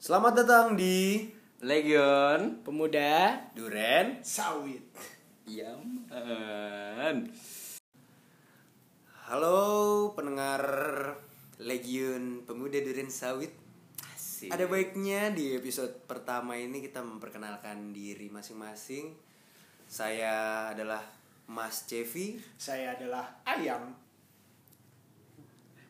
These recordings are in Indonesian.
Selamat datang di Legion Pemuda Duren. Sawit. Yaman Halo pendengar Legion Pemuda Duren Sawit. Asik. Ada baiknya di episode pertama ini kita memperkenalkan diri masing-masing. Saya adalah Mas Cevi. Saya adalah Ayam.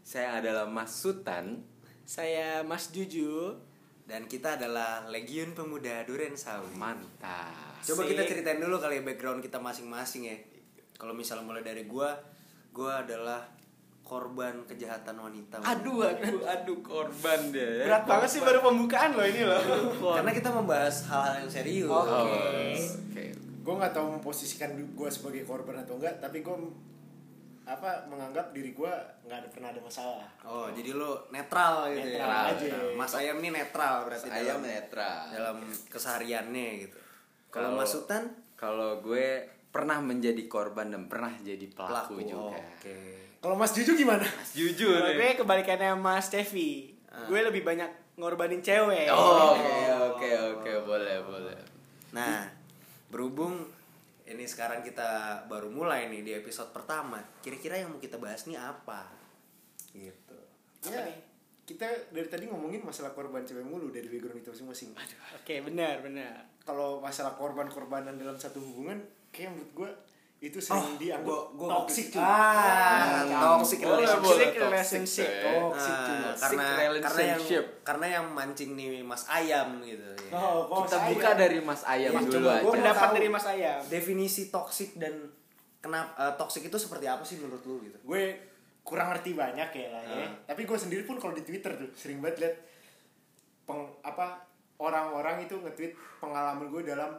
Saya adalah Mas Sultan Saya Mas Juju. Dan kita adalah Legion Pemuda Duren Sawit. Mantap Coba kita ceritain dulu kali ya background kita masing-masing ya. Kalau misalnya mulai dari gua, gua adalah korban kejahatan wanita. Aduh aduh aduh korban dia ya. Berat banget sih baru pembukaan loh ini loh. Karena kita membahas hal-hal yang serius. Oke. Oh, Oke gue nggak tahu memposisikan gue sebagai korban atau enggak tapi gue apa menganggap diri gue nggak ada pernah ada masalah Oh, jadi lu netral gitu Netral ya. aja. Mas Ayam nih netral berarti Ayam dalam, netral dalam kesehariannya gitu. Kalau Mas Sultan Kalau gue pernah menjadi korban dan pernah jadi pelaku, pelaku juga Oke. kalau Mas Juju gimana Mas Jujur nih gue kebalikannya Mas Tevi. Gue lebih banyak ngorbanin cewek. Oh, Oke oke oke boleh boleh Nah, berhubung ini sekarang kita baru mulai nih di episode pertama. Kira-kira yang mau kita bahas nih apa? Gitu. ya kita dari tadi ngomongin masalah korban cewek mulu dari background kita masing-masing Oke, benar, benar. kalau masalah korban-korbanan dalam satu hubungan kayak menurut gue itu sering dianggap gua- gua- toxic cuy Ah, toxic Boleh, relationship. Toxic relationship. toxic, Toxic, Ah, karena Toxic karena yang relationship. karena yang mancing nih Mas Ayam gitu ya. oh, Kita saya- buka dari Mas Ayam Iya, dulu aja gua- Pendapat dari Mas Ayam. Definisi toxic dan kenapa eh, toxic itu seperti apa sih menurut lu gitu? gue kurang ngerti banyak ya lah ya. Ah. Tapi gue sendiri pun kalau di Twitter tuh sering banget liat peng, apa orang-orang itu nge-tweet pengalaman gue dalam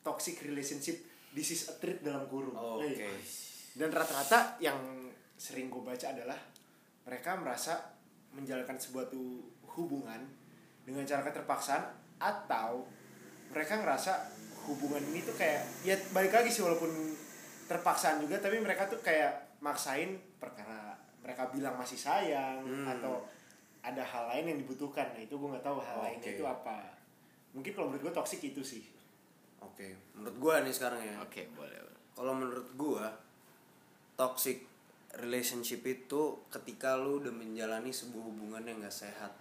toxic relationship this is a treat dalam kurung. Oh, Eh, Oke. Dan rata-rata yang sering gue baca adalah mereka merasa menjalankan sebuah hubungan dengan cara keterpaksaan atau mereka ngerasa hubungan ini tuh kayak ya balik lagi sih walaupun terpaksaan juga tapi mereka tuh kayak maksain perkara mereka bilang masih sayang Hmm. atau ada hal lain yang dibutuhkan nah itu gue nggak tahu hal Oke. lainnya itu apa mungkin kalau menurut gue toxic itu sih Oke. Menurut gua nih sekarang ya. Oke boleh boleh. Kalau menurut gua toxic relationship itu ketika lu udah menjalani sebuah hubungan yang gak sehat.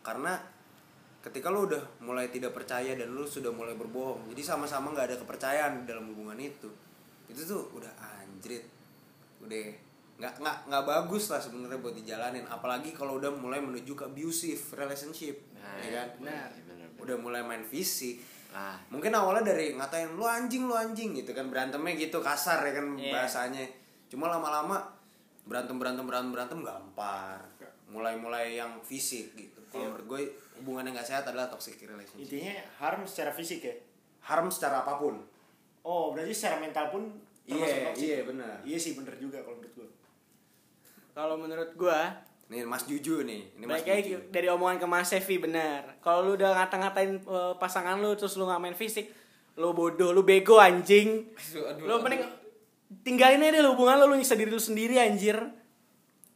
Karena ketika lu udah mulai tidak percaya dan lu sudah mulai berbohong, jadi sama-sama nggak ada kepercayaan dalam hubungan itu. Itu tuh udah anjrit. Udah nggak nggak nggak bagus lah sebenarnya buat dijalanin apalagi kalau udah mulai menuju ke abusive relationship Nah, ya kan benar. udah mulai main fisik Nah, mungkin awalnya dari ngatain lu anjing lu anjing gitu kan berantemnya gitu kasar ya kan Iya. bahasanya. Cuma lama-lama berantem berantem berantem berantem gampar. Mulai-mulai yang fisik gitu. Kalau menurut gue hubungan yang gak sehat adalah toxic relationship. Intinya harm secara fisik ya? Harm secara apa pun. Oh berarti secara mental pun termasuk Iya, toxic. iya, benar. iya sih bener juga kalau menurut gue. Kalau menurut gua, nih Mas Juju nih ini Mas Baik Juju dari omongan ke Mas Sevi benar. Kalau lu udah ngata-ngatain eh, pasangan lu terus lu nggak main fisik, lu bodoh, lu bego anjing. Aduh, aduh, lu aduh. mending tinggalin aja deh lu hubungan lu, lu nyiksa diri lu sendiri anjir.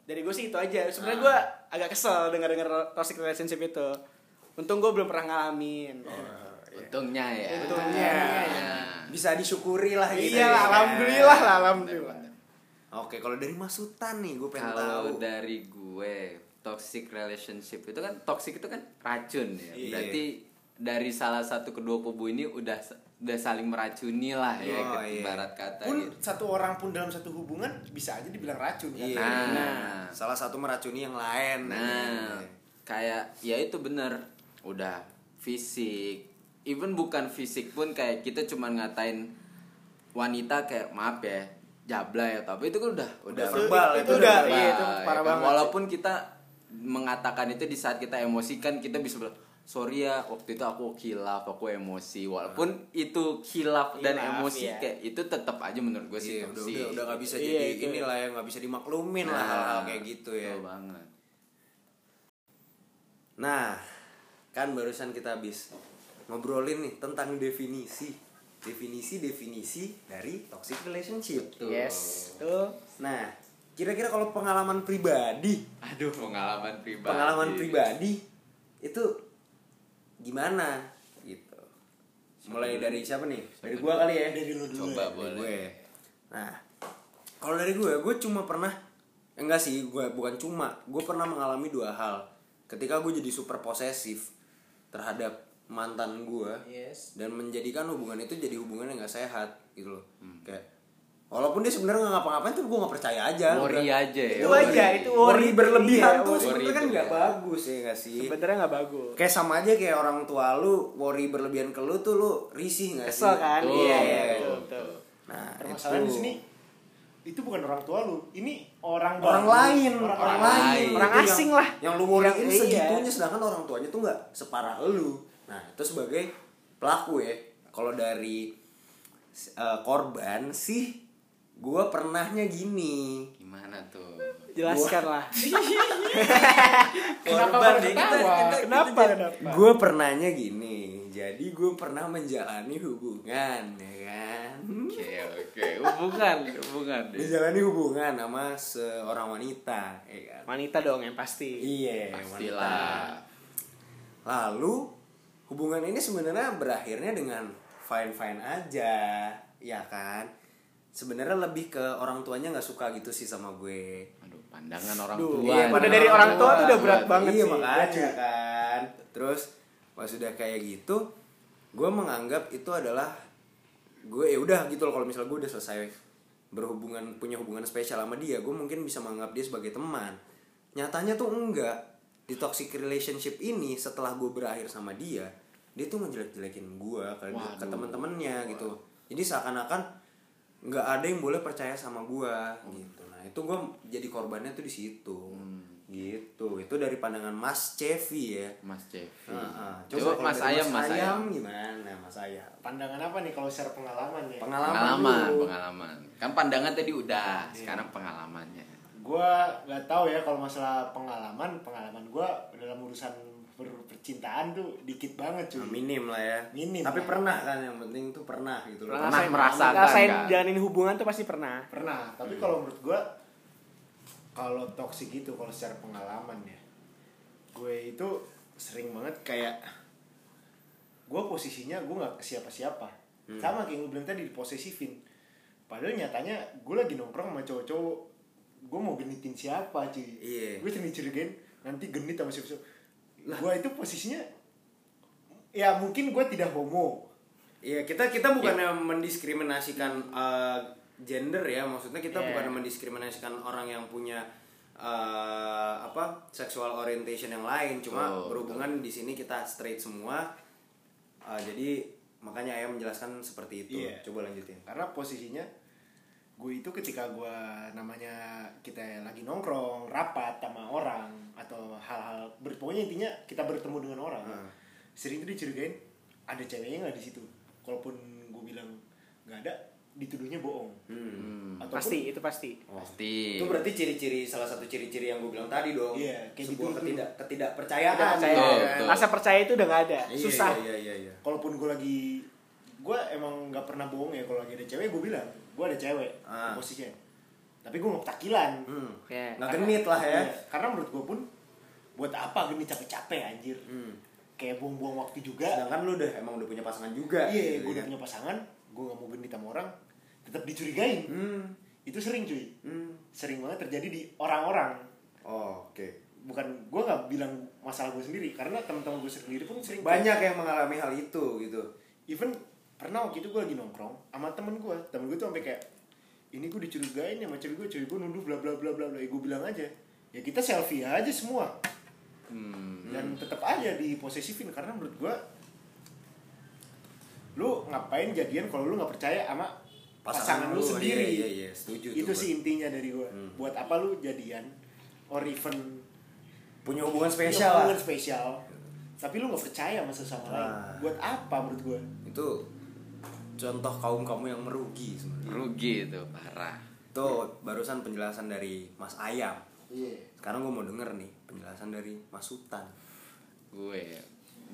Dari gue sih itu aja. Sebenarnya gue agak kesel denger denger toxic relationship itu. Untung gue belum pernah ngalamin. untungnya ya. Untungnya. Nah. bisa disyukuri lah gitu iya, ya. alhamdulillah lah, alhamdulillah. Oke kalau dari Mas Sultan nih gue pengen tahu Kalau dari gue toxic relationship itu kan toxic itu kan racun ya. Iya. Berarti dari salah satu kedua kubu ini udah udah saling meracuni lah ya Oh, iya. ibarat kata pun gitu. satu orang pun dalam satu hubungan bisa aja dibilang racun kan Iya. Nah. salah satu meracuni yang lain Nah, kayak ya itu bener udah fisik. Even bukan fisik pun kayak kita cuman ngatain wanita kayak maaf ya jabla ya tapi itu kan udah udah verbal, itu itu udah, udah iya, itu parah ya kan? banget. walaupun kita mengatakan itu di saat kita emosi kan kita bisa bilang sorry ya waktu itu aku kilaf aku emosi walaupun itu kilaf dan Khilaf, emosi iya. kayak itu tetap aja menurut gue sih Iya, udah, udah udah nggak bisa Iya, jadi itu. inilah yang nggak bisa dimaklumin lah Nah, hal-hal kayak gitu ya. betul banget Nah, kan barusan kita habis ngobrolin nih tentang definisi, definisi-definisi dari toxic relationship. Tuh. Yes, tuh. Nah, kira-kira kalau pengalaman pribadi, aduh pengalaman pribadi pengalaman pribadi itu gimana gitu mulai dari siapa nih dari gua kali ya Dari lu dulu Coba ya. dari boleh. gue nah kalau dari gue gue cuma pernah eh, enggak sih gue bukan cuma gue pernah mengalami dua hal ketika gue jadi super posesif terhadap mantan gue Yes. dan menjadikan hubungan itu jadi hubungan yang gak sehat gitu loh Hmm. kayak walaupun dia sebenarnya nggak ngapa-ngapain tuh gue nggak percaya aja Worry udah. aja ya. Itu aja, itu worry berlebihan Iya, tuh worry sebenarnya kan nggak bagus ya nggak sih Sebenarnya nggak bagus. kayak sama aja kayak orang tua lu worry berlebihan ke lu tuh lu risih nggak sih Kesel kan? Betul, Iya, iya, betul, betul, nah Permasalahan itu. di sini itu bukan orang tua lu, ini orang orang baru. lain orang, orang, lain. lain Orang asing yang, lah. yang lu worryin Yang- iya. segitunya sedangkan orang tuanya tuh nggak separah lu nah itu sebagai pelaku ya kalau dari eh, korban sih gua pernahnya gini Gimana tuh? Jelaskan lah. Kenapa Korban deh, ketawa? kita- Kenapa? Kenapa? gue pernahnya gini jadi gue pernah menjalani hubungan ya kan Oke, oke. Hubungan, hubungan deh. menjalani hubungan sama seorang wanita ya kan Wanita dong yang pasti. iya Pastilah. wanita. lalu hubungan ini sebenarnya berakhirnya dengan fine fine aja ya kan sebenarnya lebih ke orang tuanya nggak suka gitu sih sama gue Aduh, pandangan orang Duh, tua. iya, udah dari orang tua tuh udah berat Waduh. banget iya sih. makanya kan terus pas sudah kayak gitu gue menganggap itu adalah gue ya udah gitu loh kalau misalnya gue udah selesai berhubungan punya hubungan spesial sama dia gue mungkin bisa menganggap dia sebagai teman nyatanya tuh enggak di toxic relationship ini setelah gue berakhir sama dia dia tuh ngejelek-jelekin gue ke, ke Waduh. teman-temannya gitu jadi seakan-akan nggak ada yang boleh percaya sama gue gitu nah itu gue jadi korbannya tuh di situ gitu itu dari pandangan Mas Cevi ya Mas Cevi. Heeh. Coba kalau Mas Ayam, Mas Ayam. gimana Mas Ayam Pandangan apa nih kalau secara pengalaman ya? pengalaman, Pengalaman, dulu. pengalaman. Kan pandangan tadi udah, sekarang pengalamannya. Gua nggak tahu ya kalau masalah pengalaman, pengalaman gua dalam urusan percintaan tuh dikit banget cuy. Nah, minim lah ya Minim tapi lah. pernah kan yang penting tuh pernah gitu loh Pernah Ngerasain- merasakan, ngerasain kan? jalanin hubungan tuh pasti pernah. Pernah, tapi kalau menurut gua kalau toxic gitu kalau secara pengalaman ya. Gue itu sering banget kayak gue posisinya gue nggak ke siapa-siapa sama kayak gue bilang tadi diposesifin padahal nyatanya gue lagi nongkrong sama cowok-cowok gue mau genitin siapa cuy. Iya. gue sering dicurigain nanti genit sama siapa gue itu posisinya ya mungkin gue tidak homo. Iya kita kita bukannya mendiskriminasikan uh, gender ya. Maksudnya kita Iya. bukan mendiskriminasikan orang yang punya uh, apa sexual orientation yang lain. Cuma Oh, berhubungan di sini kita straight semua. Uh, jadi makanya ayam menjelaskan seperti itu. Iya. coba lanjutin. Karena posisinya gue itu ketika gue namanya kita lagi nongkrong rapat sama orang atau hal-hal pokoknya intinya kita bertemu dengan orang Hmm. sering tuh dicurigain ada ceweknya nggak di situ kalaupun gue bilang nggak ada dituduhnya bohong hmm. Ataupun- Pasti, itu pasti. Pasti. itu berarti ciri-ciri salah satu ciri-ciri yang gue bilang tadi dong Iya, kayak sebuah gitu. ketidak ketidakpercayaan Tidak percaya. Betul. Rasa percaya itu udah nggak ada. Iya, Susah. iya iya iya kalaupun gue lagi gue emang nggak pernah bohong ya kalau lagi ada cewek gue bilang gue ada cewek Ah. posisinya tapi gue nggak takilan hmm. Ya. nggak genit lah ya Iya, karena menurut gue pun buat apa genit capek-capek anjir Hmm. kayak buang-buang waktu juga sedangkan lu udah emang udah punya pasangan juga iya gitu gue udah kan. punya pasangan gue nggak mau genit sama orang tetap dicurigain hmm. itu sering cuy Hmm. sering banget terjadi di orang-orang Oh, oke bukan gue nggak bilang masalah gue sendiri karena teman-teman gue sendiri pun sering banyak yang mengalami hal itu gitu even pernah waktu itu gue lagi nongkrong sama temen gue temen gue tuh sampai kayak ini gue dicurigain sama cewek gue cewek gue nuduh bla bla bla bla bla. Ya gue bilang aja. Ya kita selfie aja semua. Hmm. dan tetap aja diposesifin karena menurut gue lu ngapain jadian kalau lu nggak percaya sama pasangan, lu, sendiri? iya, iya, iya, setuju itu sih intinya dari gue Hmm. buat apa lu jadian or even punya hubungan punya spesial lah. hubungan spesial. Tapi lu nggak percaya sama sesama lain. Ah. buat apa menurut gue itu contoh kaum kamu yang merugi sebenarnya. Rugi itu parah. itu barusan penjelasan dari Mas Ayam. Iya. Sekarang gue mau denger nih penjelasan dari Mas Sultan. Gue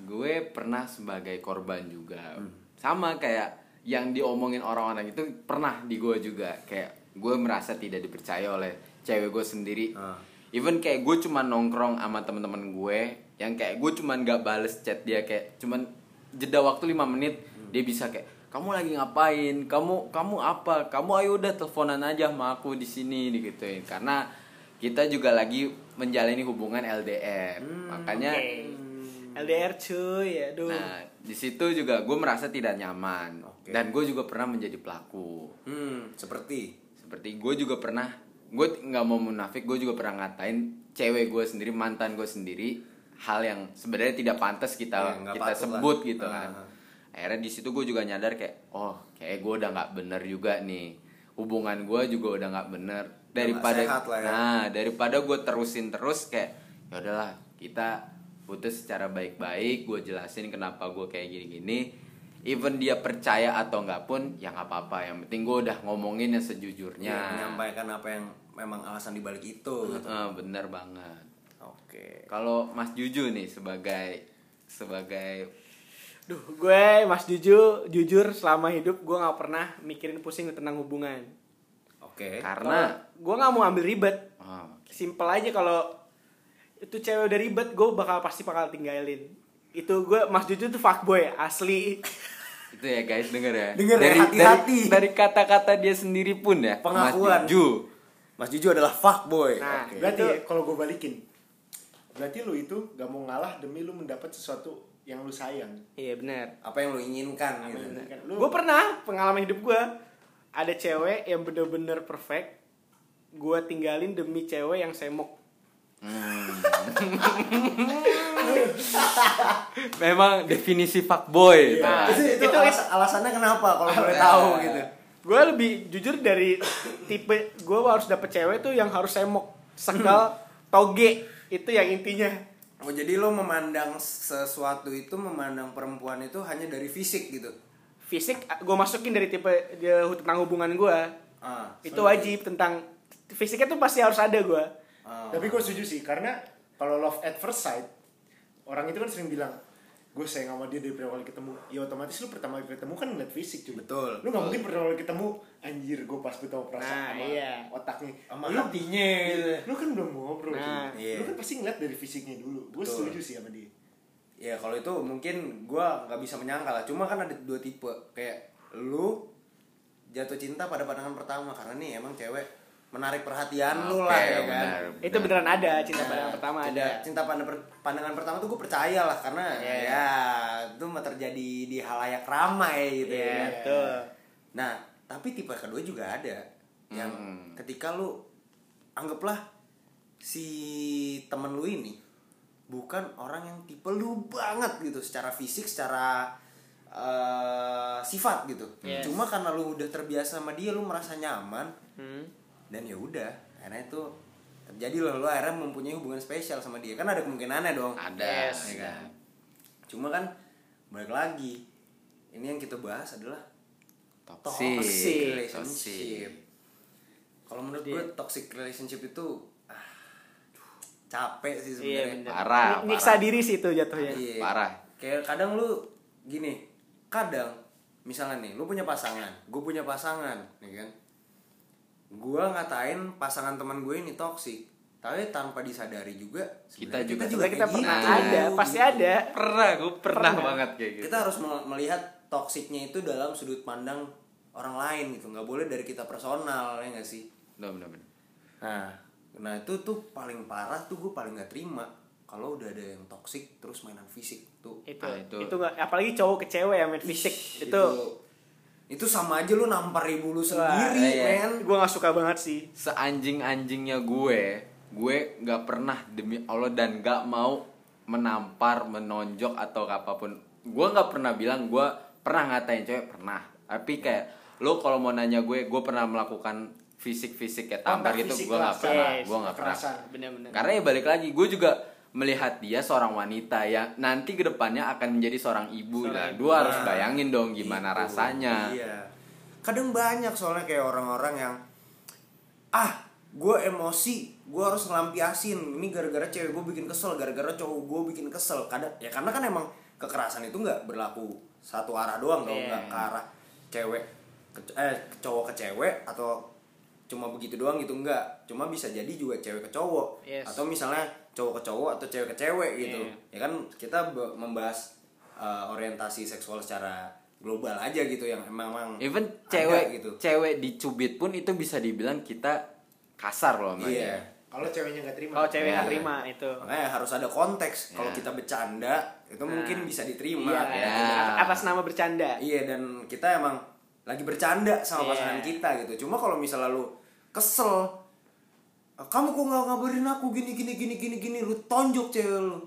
gue pernah sebagai korban juga. Hmm. sama kayak yang diomongin orang-orang itu pernah di gue juga. Kayak gue merasa tidak dipercaya oleh cewek gue sendiri. Ah. even kayak gue cuman nongkrong sama teman-teman gue yang kayak gue cuman gak bales chat dia kayak cuman jeda waktu lima menit dia bisa kayak kamu lagi ngapain kamu kamu apa kamu ayo udah teleponan aja sama aku di sini digituin karena kita juga lagi menjalani hubungan LDR makanya Oke. LDR cuy, aduh. nah di situ juga gue merasa tidak nyaman Oke. dan gue juga pernah menjadi pelaku Hmm, seperti seperti gue juga pernah gue nggak mau munafik gue juga pernah ngatain cewek gue sendiri mantan gue sendiri hal yang sebenarnya tidak pantas kita Ya, kita patut lah. sebut gitu Ah. kan akhirnya di situ gue juga nyadar kayak oh kayak gue udah nggak bener juga nih hubungan gue juga udah nggak bener daripada sehat lah ya. nah daripada gue terusin terus kayak ya udahlah kita putus secara baik-baik gue jelasin kenapa gue kayak gini-gini even dia percaya atau enggak pun ya nggak apa-apa yang penting gue udah ngomongin yang sejujurnya ya, menyampaikan apa yang memang alasan dibalik itu gitu. Heeh, bener banget Oke. kalau Mas Juju nih sebagai sebagai Duh, gue Mas Juju jujur selama hidup gue nggak pernah mikirin pusing tentang hubungan. Oke. karena gue nggak mau ambil ribet. oh, Simple aja kalau itu cewek udah ribet, gue bakal pasti bakal tinggalin. Itu gue Mas Juju tuh fuckboy asli. itu ya guys denger ya Denger ya, dari hati-hati. dari dari kata-kata dia sendiri pun ya Pengakuan. Mas Juju Mas Juju adalah fuckboy. Nah, Oke. Berarti ya, kalau gue balikin, berarti lu itu gak mau ngalah demi lu mendapat sesuatu yang lu sayang. Iya benar. Apa yang lo inginkan gitu. Lu Gue pernah pengalaman hidup gue ada cewek yang bener-bener perfect. Gue tinggalin demi cewek yang semok. Hmm. memang definisi fuckboy itu. Nah, itu, itu, itu- alas- alasannya kenapa kalau boleh tahu gitu. Gue lebih jujur dari tipe gue harus dapet cewek tuh yang harus semok, sekal, toge. Itu yang intinya. Oh jadi lo memandang sesuatu itu memandang perempuan itu hanya dari fisik gitu. Fisik gue masukin dari tipe dia tentang hubungan gue. Ah. Itu wajib tentang fisiknya tuh pasti harus ada gue. ah. Tapi gue setuju sih karena kalau love at first sight orang itu kan sering bilang gue sayang sama dia dari pertama kali ketemu ya otomatis lu pertama kali ketemu kan ngeliat fisik cuy Betul. lu nggak mungkin pertama kali ketemu anjir gue pas tahu perasaan Nah, sama iya. otaknya Sama lu, hatinya gitu. lu kan belum ngobrol Nah, cuy. iya. lu kan pasti ngeliat dari fisiknya dulu gue setuju sih sama dia Ya kalau itu mungkin gua nggak bisa menyangka lah. Cuma kan ada dua tipe. Kayak lu jatuh cinta pada pandangan pertama karena nih emang cewek menarik perhatian lu lah ya kan. benar. itu beneran ada cinta Nah, pandangan pertama cinta, ada. cinta pandang pandangan pertama tuh gue percaya lah karena Iya. ya itu mah terjadi di halayak ramai gitu Iya, ya. betul. Nah, tapi tipe kedua juga ada yang Hmm. ketika lu anggaplah si temen lu ini bukan orang yang tipe lu banget gitu secara fisik, secara eh, sifat gitu. Yes. Cuma karena lu udah terbiasa sama dia, lu merasa nyaman Hmm. Dan ya udah, karena itu terjadi loh lu akhirnya mempunyai hubungan spesial sama dia. Kan ada kemungkinannya dong. ada Yes. Ya kan? Cuma kan balik lagi ini yang kita bahas adalah toxic toxic Toxic. relationship. Kalau menurut gue toxic relationship itu ah, capek sih Iya sebenarnya. bener. Parah, Nyiksa parah. diri sih itu jatuhnya. Iya. Parah. Kayak kadang lu gini, kadang misalnya nih, lu punya pasangan, gue punya pasangan, nih kan. Gua ngatain pasangan teman gue ini toxic, tapi tanpa disadari juga Kita juga- Kita, kita kayak pernah gitu, ada, pasti ada. pernah gue pernah, Pernah. banget kayak gitu Kita harus mel- melihat toksiknya itu dalam sudut pandang orang lain gitu, nggak boleh dari kita personal ya nggak sih? bener bener. Nah, nah itu tuh paling parah tuh gue paling gak terima kalau udah ada yang toksik terus mainan fisik tuh. Itu, Ah, itu. itu, nggak- apalagi cowok ke cewek yang main fisik. itu, itu sama aja lu nampar ibu lu sendiri, iya. men. gue nggak suka banget sih. seanjing-anjingnya gue gue nggak pernah demi Allah dan nggak mau menampar menonjok atau apa pun gue nggak pernah bilang gue pernah ngatain cewek pernah tapi kayak lo kalau mau nanya gue gue pernah melakukan fisik-fisik kayak tampar gitu fisik gue nggak pernah gue nggak pernah karena ya balik lagi gue juga melihat dia seorang wanita yang nanti ke depannya akan menjadi seorang ibu Seorang nah ibu. gue harus Nah, bayangin dong gimana Gitu, rasanya Iya. Kadang banyak soalnya kayak orang-orang yang ah, gue emosi, gue harus ngelampiasin. Ini gara-gara cewek gue bikin kesel, gara-gara cowok gue bikin kesel. Kadang ya karena kan emang kekerasan itu nggak berlaku satu arah doang dong, Iya. nggak ke arah cewek ke, eh cowok ke cewek atau cuma begitu doang gitu enggak cuma bisa jadi juga cewek ke cowok Yes. atau misalnya cowok ke cowok atau cewek ke cewek gitu Iya. ya kan kita membahas uh, orientasi seksual secara global aja gitu yang emang emang even ada cewek gitu cewek dicubit pun itu bisa dibilang kita kasar loh iya dia. Kalau ceweknya nggak terima. Kalau cewek nggak Iya. terima itu. makanya harus ada konteks kalau Iya. kita bercanda itu mungkin bisa diterima Iya, Ya. atas nama bercanda. Iya dan kita emang lagi bercanda sama Iya. pasangan kita gitu. Cuma kalau misalnya lu kesel, "Ah, kamu kok nggak ngabarin aku gini gini gini gini gini, lu tonjok cewek lu.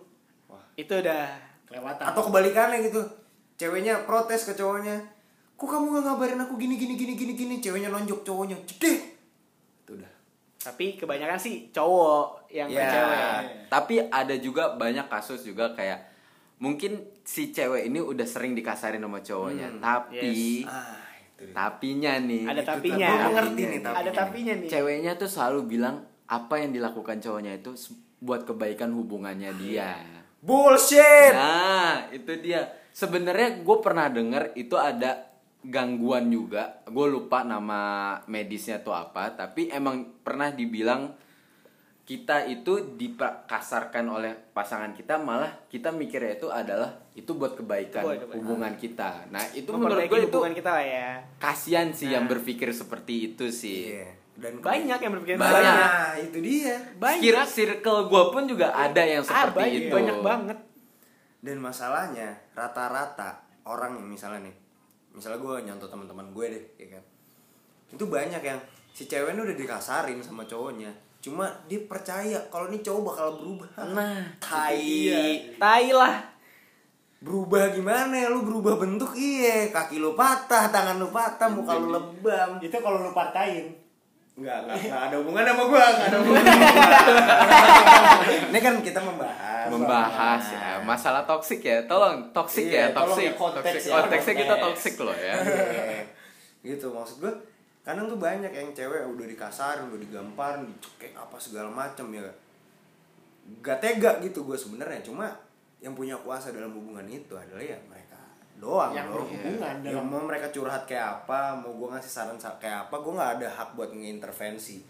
Wah. Itu udah Kelewatan. Atau kebalikannya gitu, ceweknya protes ke cowoknya, kok kamu nggak ngabarin aku gini gini gini gini gini, ceweknya nonjok cowoknya, jedeh. Itu udah. tapi kebanyakan sih cowok yang ke Iya. cewek. Tapi ada juga banyak kasus juga kayak mungkin si cewek ini udah sering dikasarin sama cowoknya, Hmm, tapi Ah, itu dia. Tapinya nih Ada tapinya. gua mengerti nih Ada tapinya. tapinya nih. ceweknya tuh selalu bilang apa yang dilakukan cowoknya itu buat kebaikan hubungannya dia. Bullshit. Nah, itu dia. Sebenarnya gue pernah denger itu ada gangguan juga. Gue lupa nama medisnya tuh apa, tapi emang pernah dibilang kita itu dikasarkan oleh pasangan kita malah kita mikirnya itu adalah itu buat kebaikan Buat kebaikan. hubungan kita. Nah, itu menurut Memperbaiki gue itu hubungan kita lah ya. kasihan sih yang Nah. berpikir seperti itu sih. Iya. Dan Banyak yang berpikir Banyak. banyak. Nah, itu dia. Banyak. Cir- Circle gue pun juga ada yang Ah, seperti banyak, itu. banyak banget. Dan masalahnya rata-rata orang yang misalnya nih, misalnya gue nyontoh teman-teman gue deh, ya kan, itu banyak yang si cewek ini udah dikasarin sama cowoknya, cuma dia percaya kalau nih cowok bakal berubah. Nah, tai. Tai lah. Berubah gimana ya? Lu berubah bentuk iya, kaki lu patah, tangan lu patah, muka lu lebam. Itu kalau lu partain. Enggak, enggak, enggak ada hubungan sama gua, enggak ada hubungan sama gua. Ini kan kita membahas. membahas ya masalah toksik ya tolong toksik Iya, ya toksik ya, ya, konteksnya kita konteks. toksik loh ya Iya. gitu maksud gue kadang tuh banyak yang cewek udah dikasarin udah digamparin dicekek apa segala macam ya gak tega gitu gue sebenarnya cuma yang punya kuasa dalam hubungan itu adalah ya mereka doang Yang dong. berhubungan ya, dalam- mau mereka curhat kayak apa mau gue ngasih saran sa- kayak apa gue nggak ada hak buat ngeintervensi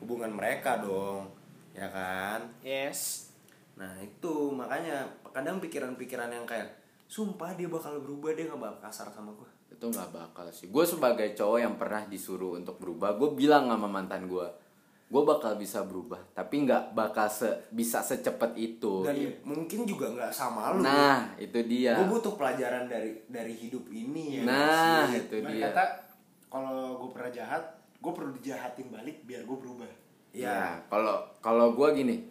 hubungan mereka dong ya kan Yes. Nah itu makanya kadang pikiran-pikiran yang kayak sumpah dia bakal berubah dia nggak bakal kasar sama gue. Itu nggak bakal sih gue sebagai cowok yang pernah disuruh untuk berubah gue bilang sama mantan gue gue bakal bisa berubah tapi nggak bakal se bisa secepat itu Dan mungkin juga nggak sama lu. nah itu dia gue butuh pelajaran dari dari hidup ini ya. nah sih? itu Ibarat dia kata kalau gue pernah jahat, gue perlu dijahatin balik biar gue berubah. ya. Ya, kalau kalau gue gini,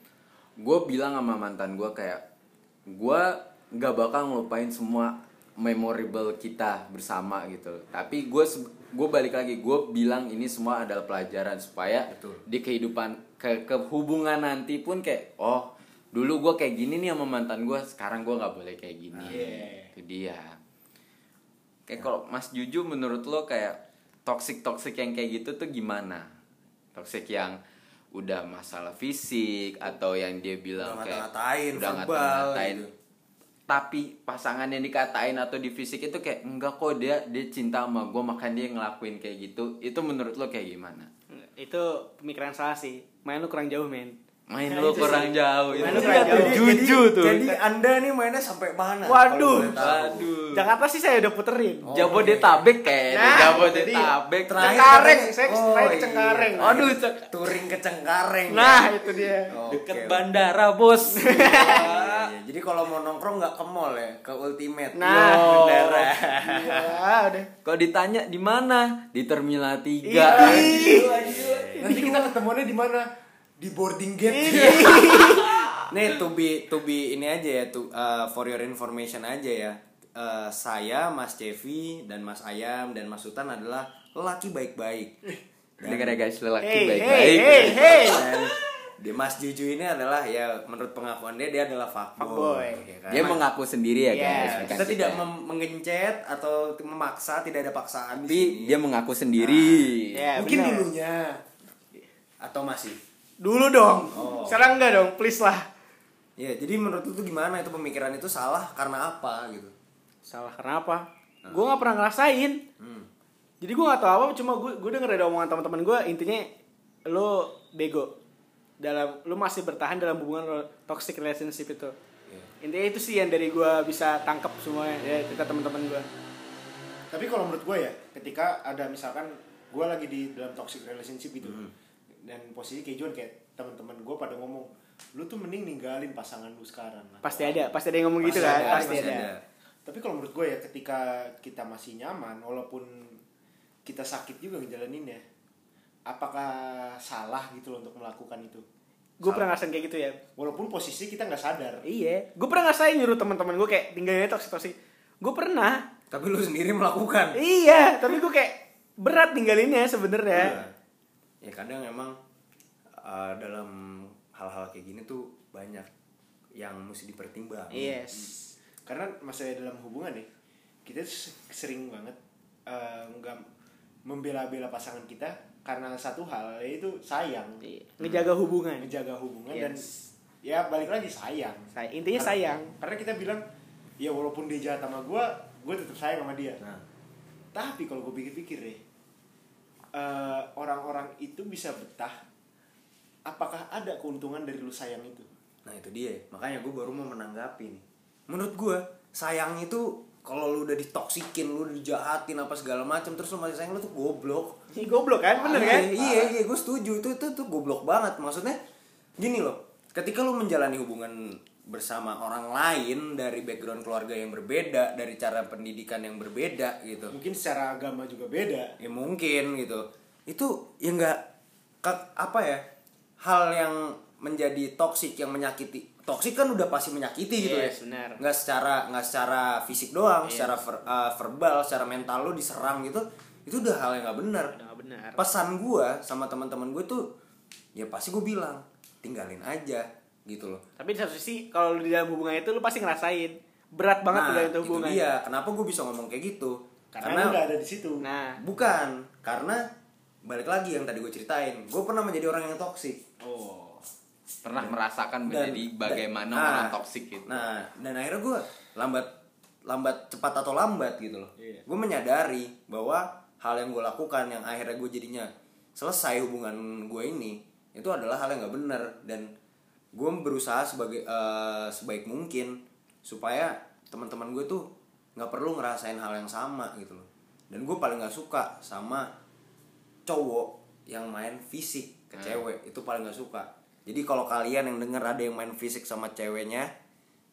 gue bilang sama mantan gue kayak, gue nggak bakal ngelupain semua memorable kita bersama gitu. Tapi gue gue balik lagi, gue bilang ini semua adalah pelajaran supaya Betul. di kehidupan ke kehubungan nanti pun kayak, oh dulu gue kayak gini nih sama mantan gue, sekarang gue nggak boleh kayak gini. Iya. Itu dia. Kayak kalau Mas Juju menurut lo kayak toxic toxic yang kayak gitu tuh gimana? Toxic yang udah masalah fisik atau yang dia bilang Udah kayak ngata-ngatain, udah ngata-ngatain. gitu. Tapi pasangan yang dikatain atau di fisik itu kayak enggak kok dia dia cinta sama gue makan dia ngelakuin kayak gitu. Itu menurut lo kayak gimana? Itu pemikiran salah sih. Main lu kurang jauh, men. Main Nah, lo itu kurang sih. jauh Main itu. lu kurang jauh. Jadi- Juju jadi- tuh. Jadi anda nih mainnya sampai mana? Waduh. Kalau boleh tahu. Aduh. Jakarta sih saya udah puterin. Oh, Jabodetabek kayak Nah, Jabodetabek. Cengkareng, saya oh, ke iya. Cengkareng. Aduh, cek- Touring ke Cengkareng. Nah, ya? itu dia. Deket bandara bos. Iya, iya. Jadi kalau mau nongkrong nggak ke mall ya, ke Ultimate. Nah, Yo. bener. Iya, udah. Kalau ditanya di mana? Di Terminal 3. Ih. Nanti kita ketemuannya di mana? Di boarding gate. Nih to be to be ini aja ya to uh, for your information aja ya. Uh, saya Mas Cevi dan Mas Ayam dan Mas Sultan adalah lelaki baik-baik. Dengar ya guys, lelaki Hey, hey, baik-baik. hey, hey. Di Mas Juju ini adalah ya menurut pengakuan dia dia adalah fuckboy. Fuckboy. ya kan? Dia mengaku sendiri ya Iya, guys. kita tidak mem- mengencet atau memaksa, tidak ada paksaan di Tapi sini. dia mengaku sendiri. Ya, Mungkin bener. dulunya. atau masih. Dulu dong. Oh. Sekarang enggak dong, please lah. Ya, jadi menurut lu tuh gimana itu pemikiran itu salah karena apa gitu? Salah karena apa? Gue nggak pernah ngerasain. Hmm. Jadi gue gak tau apa, cuma gue gue denger ada omongan teman-teman gue intinya lo bego dalam lo masih bertahan dalam hubungan toxic relationship itu. Iya. Intinya itu sih yang dari gue bisa tangkap semuanya ya kita teman-teman gue. Tapi kalau menurut gue ya, ketika ada misalkan gue lagi di dalam toxic relationship itu, dan posisi kayak Juan kayak teman-teman gue pada ngomong, lu tuh mending ninggalin pasangan lu sekarang. Pasti ada, pasti ada yang ngomong gitu Pasti kan, ada, pasti pasti ada. ada. Tapi kalau menurut gue ya, ketika kita masih nyaman, walaupun kita sakit juga ngejalaninnya, apakah salah gitu loh untuk melakukan itu? Gue pernah ngerasain kayak gitu ya. Walaupun posisi kita nggak sadar. Iya, gue pernah ngerasain nyuruh teman-teman gue kayak tinggalin aja toxic toxic. Gue pernah. Tapi lu sendiri melakukan. Iya, tapi gue kayak berat tinggalinnya sebenarnya. Iya. Ya kadang emang uh, dalam hal-hal kayak gini tuh banyak yang mesti dipertimbangkan. Yes. Karena masa dalam hubungan nih, kita sering banget eh, nggak membela-bela pasangan kita karena satu hal yaitu sayang, Iya. Ngejaga hubungan. menjaga hubungan dan Yes. ya balik lagi sayang. Say- intinya Karena- sayang. Karena kita bilang ya walaupun dia jahat sama gue, gue tetap sayang sama dia. Nah, Tapi kalau gue pikir-pikir deh, eh, orang-orang itu bisa betah. Apakah ada keuntungan dari lu sayang itu? nah itu dia. Makanya gue baru mau menanggapi nih. Menurut gue sayang itu kalau lu udah ditoksikin, lu dijahatin apa segala macam terus lu masih sayang lu tuh goblok. Ini goblok kan, bener Iya, kan? Iya, iya, gue setuju. Itu itu tuh goblok banget. Maksudnya gini loh. Ketika lu menjalani hubungan bersama orang lain dari background keluarga yang berbeda, dari cara pendidikan yang berbeda gitu. Mungkin secara agama juga beda. Ya mungkin gitu. Itu ya enggak apa ya? Hal yang menjadi toksik yang menyakiti. Toksik kan udah pasti menyakiti gitu Yes, ya. Nggak secara nggak secara fisik doang, Yes. secara ver- uh, verbal, secara mental lu diserang gitu. Itu udah hal yang nggak benar benar. pesan gua sama teman-teman gue tuh ya pasti gue bilang tinggalin aja gitu loh Tapi di satu sisi kalau lu di dalam hubungan itu lu pasti ngerasain berat banget nah itu itu hubungan. dia kenapa gue bisa ngomong kayak gitu Karena, udah ada di situ. Nah, bukan karena balik lagi yang tadi gue ceritain gue pernah menjadi orang yang toksik Oh. Pernah merasakan Dan- menjadi dan- bagaimana nah, orang toksik gitu. nah dan akhirnya gue lambat lambat cepat atau lambat gitu loh. Iya. gue menyadari bahwa hal yang gue lakukan yang akhirnya gue jadinya selesai hubungan gue ini itu adalah hal yang nggak benar dan gue berusaha sebagai eh, sebaik mungkin supaya teman-teman gue tuh nggak perlu ngerasain hal yang sama gitu loh. Dan gue paling nggak suka sama cowok yang main fisik ke Hmm. cewek itu paling nggak suka jadi kalau kalian yang denger ada yang main fisik sama ceweknya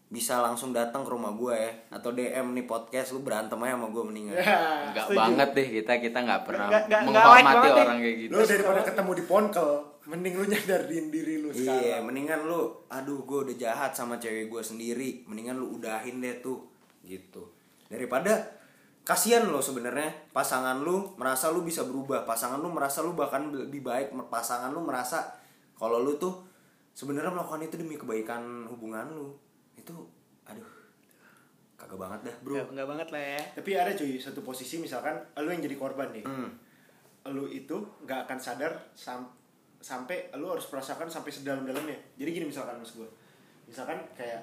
bisa langsung datang ke rumah gue ya atau DM nih podcast lu berantem aja sama gue mendingan Enggak banget deh kita kita nggak pernah Nggak- nggak- nggak menghormati deh. orang kayak gitu. Lu daripada ketemu di ponkel, mending lu nyadarin diri lu Iya, sekarang. mendingan lu, aduh gue udah jahat sama cewek gue sendiri, mendingan lu udahin deh tuh, gitu. Daripada kasihan lo sebenarnya pasangan lu merasa lu bisa berubah, pasangan lu merasa lu bahkan lebih baik, pasangan lu merasa kalau lu tuh sebenarnya melakukan itu demi kebaikan hubungan lu. Itu, aduh, kagak banget dah bro. Nggak, nggak banget lah ya. Tapi ada cuy satu posisi misalkan lu yang jadi korban nih. Hmm. Lu itu nggak akan sadar sam- sampai lu harus merasakan sampai sedalam-dalamnya. Jadi gini misalkan mas gue. Misalkan kayak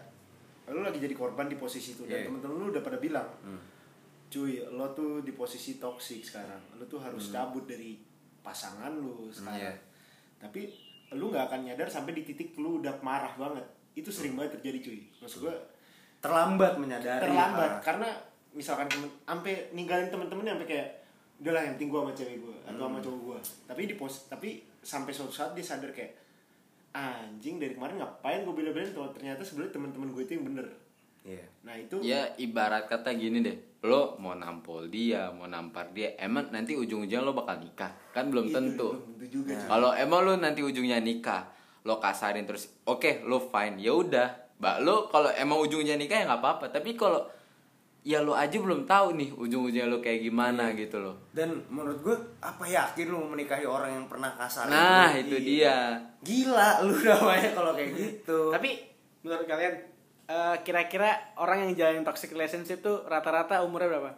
lu lagi jadi korban di posisi itu dan Iya. temen-temen lu udah pada bilang, Hmm. cuy lo tuh di posisi toksik sekarang. Lu tuh harus cabut dari pasangan lu sekarang. Iya. Tapi lu nggak akan nyadar sampai di titik lu udah marah banget. Itu sering banget terjadi cuy. Maksud gue Terlambat menyadari. terlambat Pak. karena misalkan temen sampai ninggalin temen-temen sampai kayak udahlah yang penting gue sama cewek gue atau Hmm. sama cowok gue tapi di pos tapi sampai suatu saat dia sadar kayak anjing dari kemarin ngapain gue bela-belain ternyata sebenarnya teman-teman gue itu yang bener Iya. nah itu Ya ibarat kata gini deh, lo mau nampol dia, mau nampar dia, emang nanti ujung-ujungnya lo bakal nikah, kan belum itu tentu. belum tentu juga cuy. Kalau emang lo nanti ujungnya nikah, lo kasarin terus, oke lo fine, ya udah, mbak lo kalau emang ujungnya nikah ya nggak apa-apa. Tapi kalau ya lo aja belum tahu nih ujung-ujungnya lo kayak gimana gitu loh. Dan menurut gue, apa yakin lu menikahi orang yang pernah kasar? Nah Iya. itu dia. Gila lu namanya kalau kayak gitu. Tapi menurut kalian eh, kira-kira orang yang jalanin toxic relationship tuh rata-rata umurnya berapa?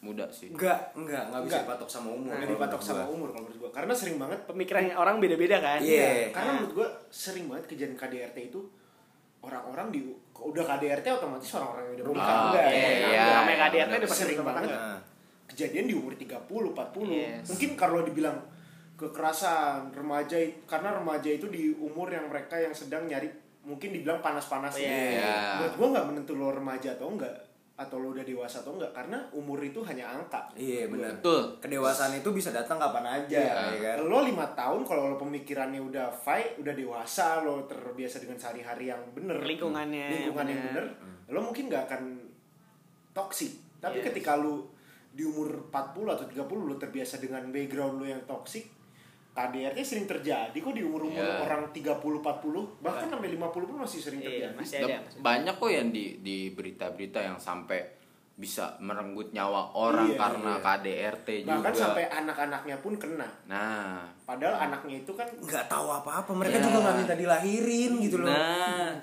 Muda sih. enggak, enggak, enggak bisa Enggak. dipatok sama umur. nggak kalau dipatok sama gua. umur kalau menurut gue karena sering banget Pemikiran orang beda-beda kan? Iya. karena menurut gue sering banget kejadian KDRT itu orang-orang di udah KDRT otomatis orang-orang yang udah Oh, enggak iya, ya, iya. Namanya KDRT udah pasti banget tangga. Kejadian di umur 30 40 Yes. mungkin kalau dibilang kekerasan remaja karena remaja itu di umur yang mereka yang sedang nyari mungkin dibilang panas-panas Iya. Iya. menurut gua nggak menentu lo remaja atau enggak atau lo udah dewasa atau enggak karena umur itu hanya angka Iya benar. Betul. Kedewasaan itu bisa datang kapan aja, Iya. ya kan? lo lima tahun kalau lo pemikirannya udah fight udah dewasa lo terbiasa dengan sehari-hari yang bener Lingkungannya lingkungan yang bener. bener lo mungkin nggak akan toksik tapi Yes. ketika lo di umur 40 atau 30 lo terbiasa dengan background lo yang toksik KDRT sering terjadi kok di umur-umur Iya. orang 30 40 bahkan sampai 50 pun masih sering Iya, terjadi masih ada. Dan Banyak kok yang di di berita-berita yang sampai bisa merenggut nyawa orang Iya, karena iya. KDRT juga. bahkan sampai anak-anaknya pun kena Nah, padahal anaknya itu kan Nggak tahu apa-apa, mereka Ya. juga nggak minta dilahirin gitu loh. nah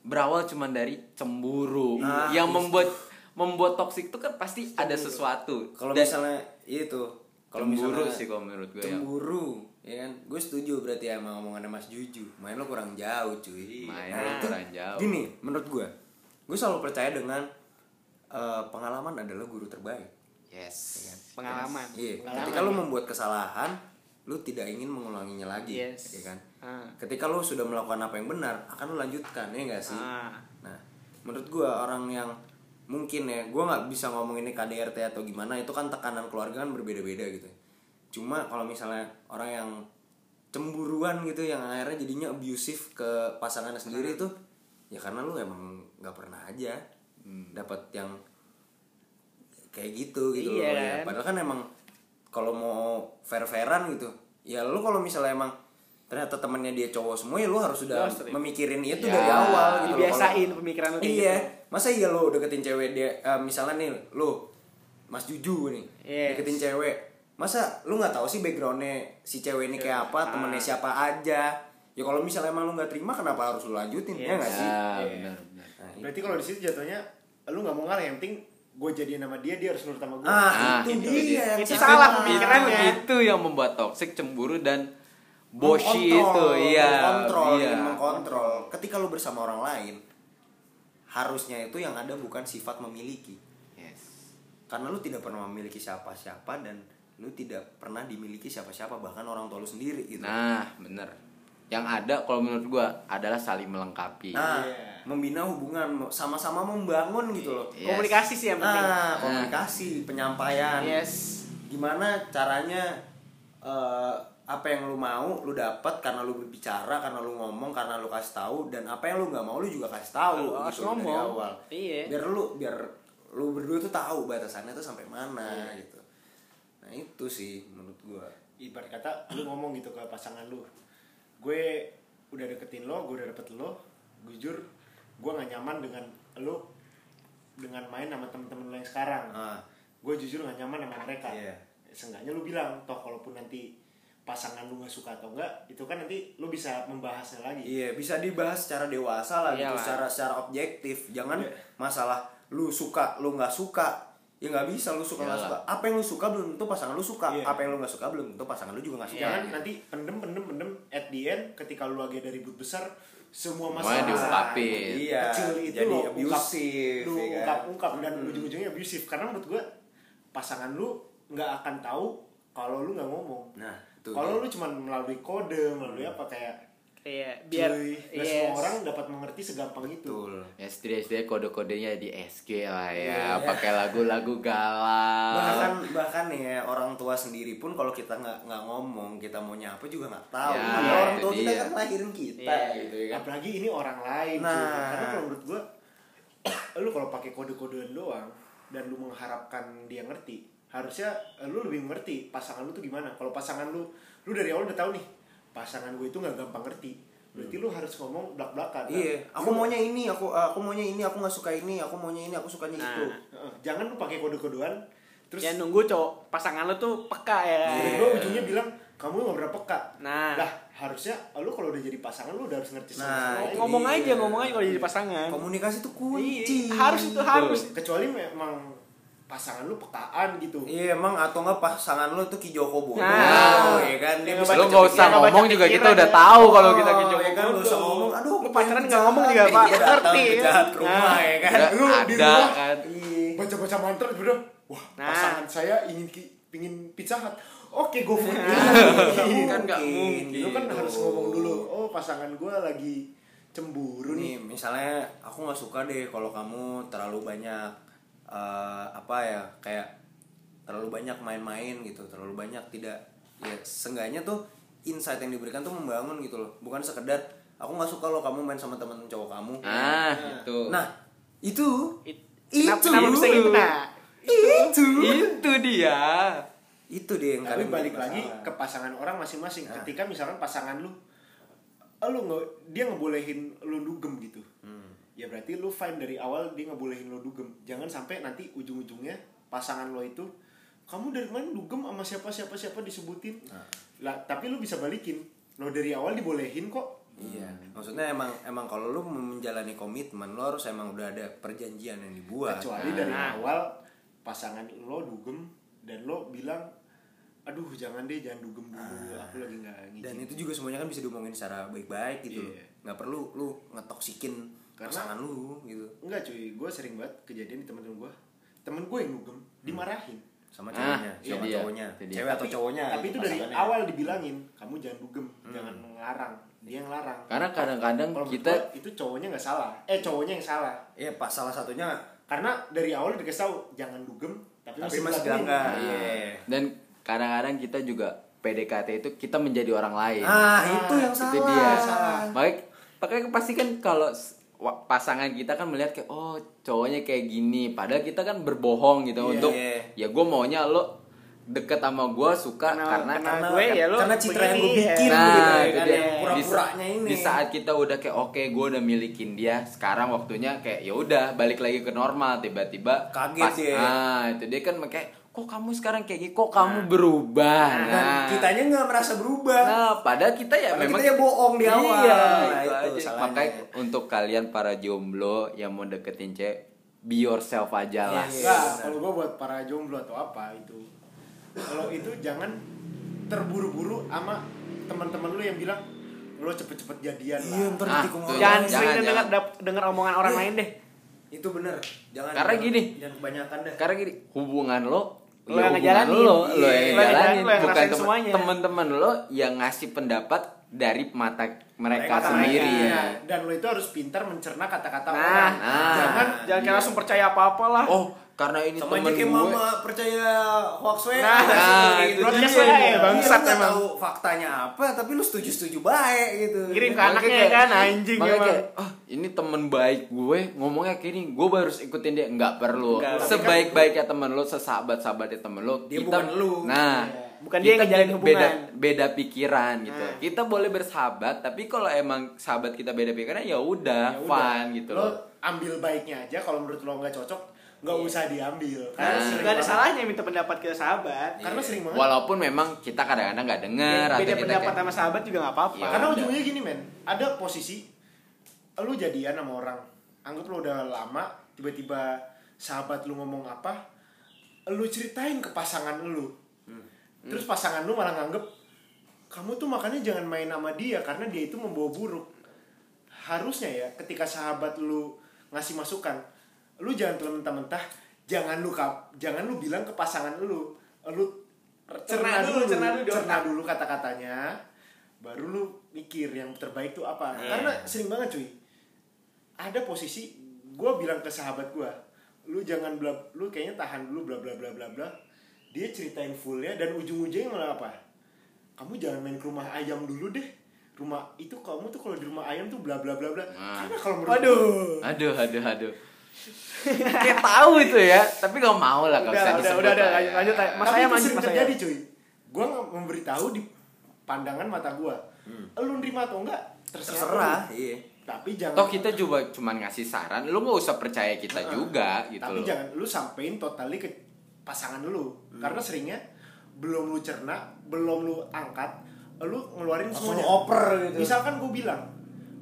berawal cuma dari cemburu Ah, yang iya. membuat membuat toksik itu kan pasti ada sesuatu. Kalau misalnya itu, kalau cemburu misalnya sih kalau menurut gue yang cemburu, ya kan? Gue setuju berarti ya sama omongannya Mas Juju. Main lo kurang jauh, cuy. Main Nah, lo itu kurang jauh. Gini, menurut gue, gue selalu percaya dengan eh, pengalaman adalah guru terbaik. yes. Pengalaman. Iya, Pengalaman, ketika lo ya. membuat kesalahan, lo tidak ingin mengulanginya lagi, Yes. ya kan? Ah. Ketika lo sudah melakukan apa yang benar, akan lo lanjutkan, ya enggak sih? Ah. Nah, menurut gua orang yang mungkin ya, gua nggak bisa ngomong ini KDRT atau gimana, itu kan tekanan keluarga kan berbeda-beda gitu. Cuma kalau misalnya orang yang cemburuan gitu, yang akhirnya jadinya abusive ke pasangannya sendiri itu, ya karena lu emang nggak pernah aja dapat yang kayak gitu gitu Iya loh ya. kan? Padahal kan emang kalau mau fair-fairan gitu, ya lu kalau misalnya emang ternyata temennya dia cowok semua ya lu harus sudah harus memikirin itu Ya, dari awal gitu Kalau- pemikiran lu Iya, gitu. masa iya lu deketin cewek dia eh, misalnya nih lu Mas Juju nih Yes. deketin cewek masa lu nggak tahu sih backgroundnya si cewek ini kayak apa temennya Ah. siapa aja ya kalau misalnya emang lu nggak terima kenapa harus lu lanjutin ya Yes. nggak sih Ya, Iya. benar benar. Nah, berarti kalau di situ jatuhnya lu nggak mau ngalah yang penting gue jadian sama dia dia harus nurut sama gue ah, Nah, itu, itu dia, dia. yang Itu salah. pemikirannya. itu yang membuat toxic cemburu dan boshi itu iya mengkontrol, iya. mengkontrol. Ketika lu bersama orang lain, harusnya itu yang ada bukan sifat memiliki. yes Karena lu tidak pernah memiliki siapa-siapa dan lu tidak pernah dimiliki siapa-siapa bahkan orang tua lu sendiri gitu. nah bener yang ada kalau menurut gua adalah saling melengkapi Nah, Iya. membina hubungan sama-sama membangun gitu loh. Yes. Komunikasi sih yang penting. Nah, komunikasi, penyampaian. Yes. Gimana caranya eh, apa yang lu mau lu dapat karena lu berbicara, karena lu ngomong, karena lu kasih tahu dan apa yang lu nggak mau lu juga kasih tahu Lu harus gitu dari ngomong. awal. Iya. Biar lu biar lu berdua tuh tahu batasannya tuh sampai mana gitu. Nah, itu sih menurut gua. ibarat kata lu ngomong gitu ke pasangan lu gue udah deketin lo gue udah dapet lo jujur gue nggak nyaman dengan lo dengan main sama temen-temen lo yang sekarang Ah. gue jujur nggak nyaman sama mereka Iya. seenggaknya lu bilang toh kalaupun nanti pasangan lu nggak suka atau enggak itu kan nanti lu bisa membahasnya lagi Iya, bisa dibahas secara dewasa lah gitu, Iyalah. secara secara objektif. Jangan Iya. masalah lu suka, lu nggak suka. Ya nggak bisa lu suka nggak suka. Apa yang lu suka belum tentu pasangan lu suka. Iya. Apa yang lu nggak suka belum tentu pasangan lu juga nggak suka. jangan gitu. nanti pendem pendem pendem at the end ketika lu lagi ada ribut besar semua masalah diungkapin. Iya, kecil itu jadi lo abusive, lu ya kan? ungkap ungkap dan ujung-ujungnya abusive karena menurut gue pasangan lu nggak akan tahu kalau lu nggak ngomong Nah, kalau lu cuma melalui kode melalui apa kayak Iya, biar cuy nggak yes. semua orang dapat mengerti segampang itu betul. ya setidaknya kode-kodenya di SG lah ya Iya. pakai lagu-lagu galau bahkan bahkan ya orang tua sendiri pun kalau kita nggak nggak ngomong kita mau nyapa juga nggak tahu Ya, Karena orang tua kita kan lahirin kita Iya. gitu ya kan apalagi ini orang lain cuy. Nah. karena kalau menurut gue lu kalau pakai kode-kodean doang dan lu mengharapkan dia ngerti harusnya lu lebih mengerti pasangan lu tuh gimana kalau pasangan lu lu dari awal udah tahu nih pasangan gue itu nggak gampang ngerti berarti lu harus ngomong belak belakan iya aku maunya ini aku aku maunya ini aku nggak suka ini aku maunya ini aku sukanya Nah. itu jangan lu pakai kode-kodean terus ya nunggu cowok pasangan lo tuh peka ya. Jadi gue ujungnya bilang kamu nggak berapa peka. Nah. Lah harusnya lu kalau udah jadi pasangan lu udah harus ngerti sama Nah, sama ngomong Iya. aja, ngomong aja kalau jadi pasangan. komunikasi itu kunci Iya, harus itu harus. Kecuali memang pasangan lu pekaan gitu. Iya emang atau nggak pasangan lu tuh Ki Joko Bodo Nah. ya kan dia bisa lu baca nggak pikiran, usah ngomong juga kita udah ya. tahu kalau kita Oh, Ki ya Joko kan lu usah ngomong aduh Lu pacaran pengen nggak ngomong juga. Pak. Ngerti, ya. jahat ke rumah Nah. ya kan Lu di ada rumah kan Iya. baca-baca mantra bro. wah Nah. pasangan saya ingin ki- ingin pizza hut oke go food Kan nggak mungkin, lu kan harus ngomong dulu oh pasangan gue lagi cemburu nih nih misalnya aku nggak suka deh kalau kamu terlalu banyak eh, apa ya kayak terlalu banyak main-main gitu terlalu banyak tidak ya seenggaknya tuh insight yang diberikan tuh membangun gitu loh. Bukan sekedar aku nggak suka lo kamu main sama teman cowok kamu. Ah itu nah itu It- itu. kenapa, kenapa bisa gitu nah itu. Itu. Dia. Itu dia yang tapi balik lagi ke pasangan orang masing-masing. Nah. ketika misalkan pasangan lu eh, lu nggak dia ngebolehin lu dugem gitu. Ya berarti lu fine dari awal dia ngebolehin lu dugem jangan sampai nanti ujung-ujungnya pasangan lo itu kamu dari mana dugem sama siapa siapa siapa disebutin Nah. lah tapi lu bisa balikin lo dari awal dibolehin kok Iya, maksudnya emang emang kalau lu menjalani komitmen lo harus emang udah ada perjanjian yang dibuat. kecuali dari Nah. awal pasangan lo dugem dan lo bilang aduh jangan deh jangan dugem dulu aku lagi nggak ngizin Dan itu juga semuanya kan bisa diomongin secara baik-baik gitu loh. Iya. Nggak perlu lu ngetoksikin Karena- pasangan lu gitu. Enggak cuy, gue sering banget kejadian di temen-temen gue Temen gue yang dugem, dimarahin Sama Ah, ceweknya, itu sama dia, cowoknya. Cewek atau cowoknya. Tapi itu dari awal dibilangin Kamu jangan dugem, jangan ngelarang Dia yang larang karena kadang-kadang Kalau kita kita itu cowoknya nggak salah Eh cowoknya yang salah Iya, Pak salah satunya Karena dari awal dikasih tahu Jangan dugem Tapi, tapi masih dilanggar. Nah, Iya. dan kadang-kadang kita juga PDKT itu kita menjadi orang lain Ah, itu yang salah. itu dia Salah. makanya makanya pasti kan kalau pasangan kita kan melihat kayak oh cowoknya kayak gini padahal kita kan berbohong gitu Iya, untuk iya. ya gue maunya lo deket sama gue suka Karena- karena, karena Karena, gue ya lo karena citra yang gue ya. bikin nah gitu, itu kan, dia yang di, pura-puranya sa- ini. di saat kita udah kayak oke gue udah milikin dia sekarang waktunya kayak ya udah balik lagi ke normal tiba-tiba Kaget dia. ah itu dia kan kayak kok kamu sekarang kayak gini kok kamu berubah Dan nah kitanya nggak merasa berubah. Nah, padahal kita ya Padahal memang kita ya bohong di awal. Iya, Nah, itu itu aja. Makanya untuk kalian para jomblo yang mau deketin cewek, be yourself aja lah. Iya, Enggak, benar. kalau gue buat para jomblo atau apa itu Kalau itu jangan terburu-buru sama teman-teman lu yang bilang lo cepet-cepet jadian Iya, lah ntar Ah, jangan Jangan, sering jangan. dengar dengar omongan orang lain deh Itu bener. Jangan. Karena jangan- gini. Jangan kebanyakan dah. Karena gini, hubungan lo Lo ya yang ngejalanin. lo, lo Iya, yang yang ngejalanin, ngejalanin, lo yang bukan temen- temen-temen lo yang ngasih pendapat dari mata mereka Mereka sendiri. mereka. Nah, dan lo itu harus pintar mencerna kata-kata Nah, orang nah. jangan jangan kayak langsung percaya apa-apa lah Oh, karena ini Sama temen gue. mama percaya hoax we. Nah, nah, itu broadcast dia. Iya, bangsat nggak emang. tahu faktanya apa, tapi lu setuju-setuju baik gitu. Ngirim ke anaknya kayak- kan anjing emang. kayak, ah ini temen baik gue ngomongnya kayak gini gue harus ikutin dia nggak perlu Nggak, kan- sebaik-baiknya temen lo sesahabat sahabatnya temen lo Dia kita bukan lu. nah Iya. Bukan dia yang kita ngejalin beda- hubungan. beda beda pikiran gitu Nah. kita boleh bersahabat tapi kalau emang sahabat kita beda pikiran ya udah Ya fun gitu lo loh ambil baiknya aja kalau menurut lo nggak cocok nggak Iya. usah diambil Nah. karena sering Gak ada salahnya minta pendapat ke sahabat. karena sering banget walaupun memang kita kadang-kadang nggak denger atau Beda pendapat kayak, sama sahabat juga gak apa-apa. Iya. karena udah. ujungnya gini men ada posisi lu jadian sama orang. Anggap lu udah lama tiba-tiba sahabat lu ngomong apa lu ceritain ke pasangan lu. Terus pasangan lu malah nganggep kamu tuh makanya jangan main sama dia karena dia itu membawa buruk. Harusnya ya ketika sahabat lu ngasih masukan lu jangan telan mentah-mentah jangan lu kap jangan lu bilang ke pasangan lu lu cerna dulu cerna dulu cerna dulu kata-katanya baru lu mikir yang terbaik tuh apa. Iya. karena sering banget cuy ada posisi gue bilang ke sahabat gue lu jangan bla lu kayaknya tahan dulu bla bla bla bla bla dia ceritain fullnya dan ujung-ujungnya malah apa kamu jangan main ke rumah ayam dulu deh rumah itu kamu tuh kalau di rumah ayam tuh bla bla bla bla Nah. karena kalau menurut Waduh. aduh aduh aduh kayak tahu itu ya tapi gak mau lah Udah, gak usah udah, udah, udah, lah lanjut, ya. lanjut, Mas tapi saya itu lanjut, Mas saya. terjadi cuy gue memberitahu di pandangan mata gue lu nerima atau enggak terserah, Terserah, iya. Tapi jangan toh kita juga cuman ngasih saran lu nggak usah percaya kita juga gitu tapi loh. jangan lu sampein totally ke pasangan lu. Hmm. karena seringnya belum lu cerna belum lu angkat lu ngeluarin Langsung semuanya. lu oper gitu. misalkan gue bilang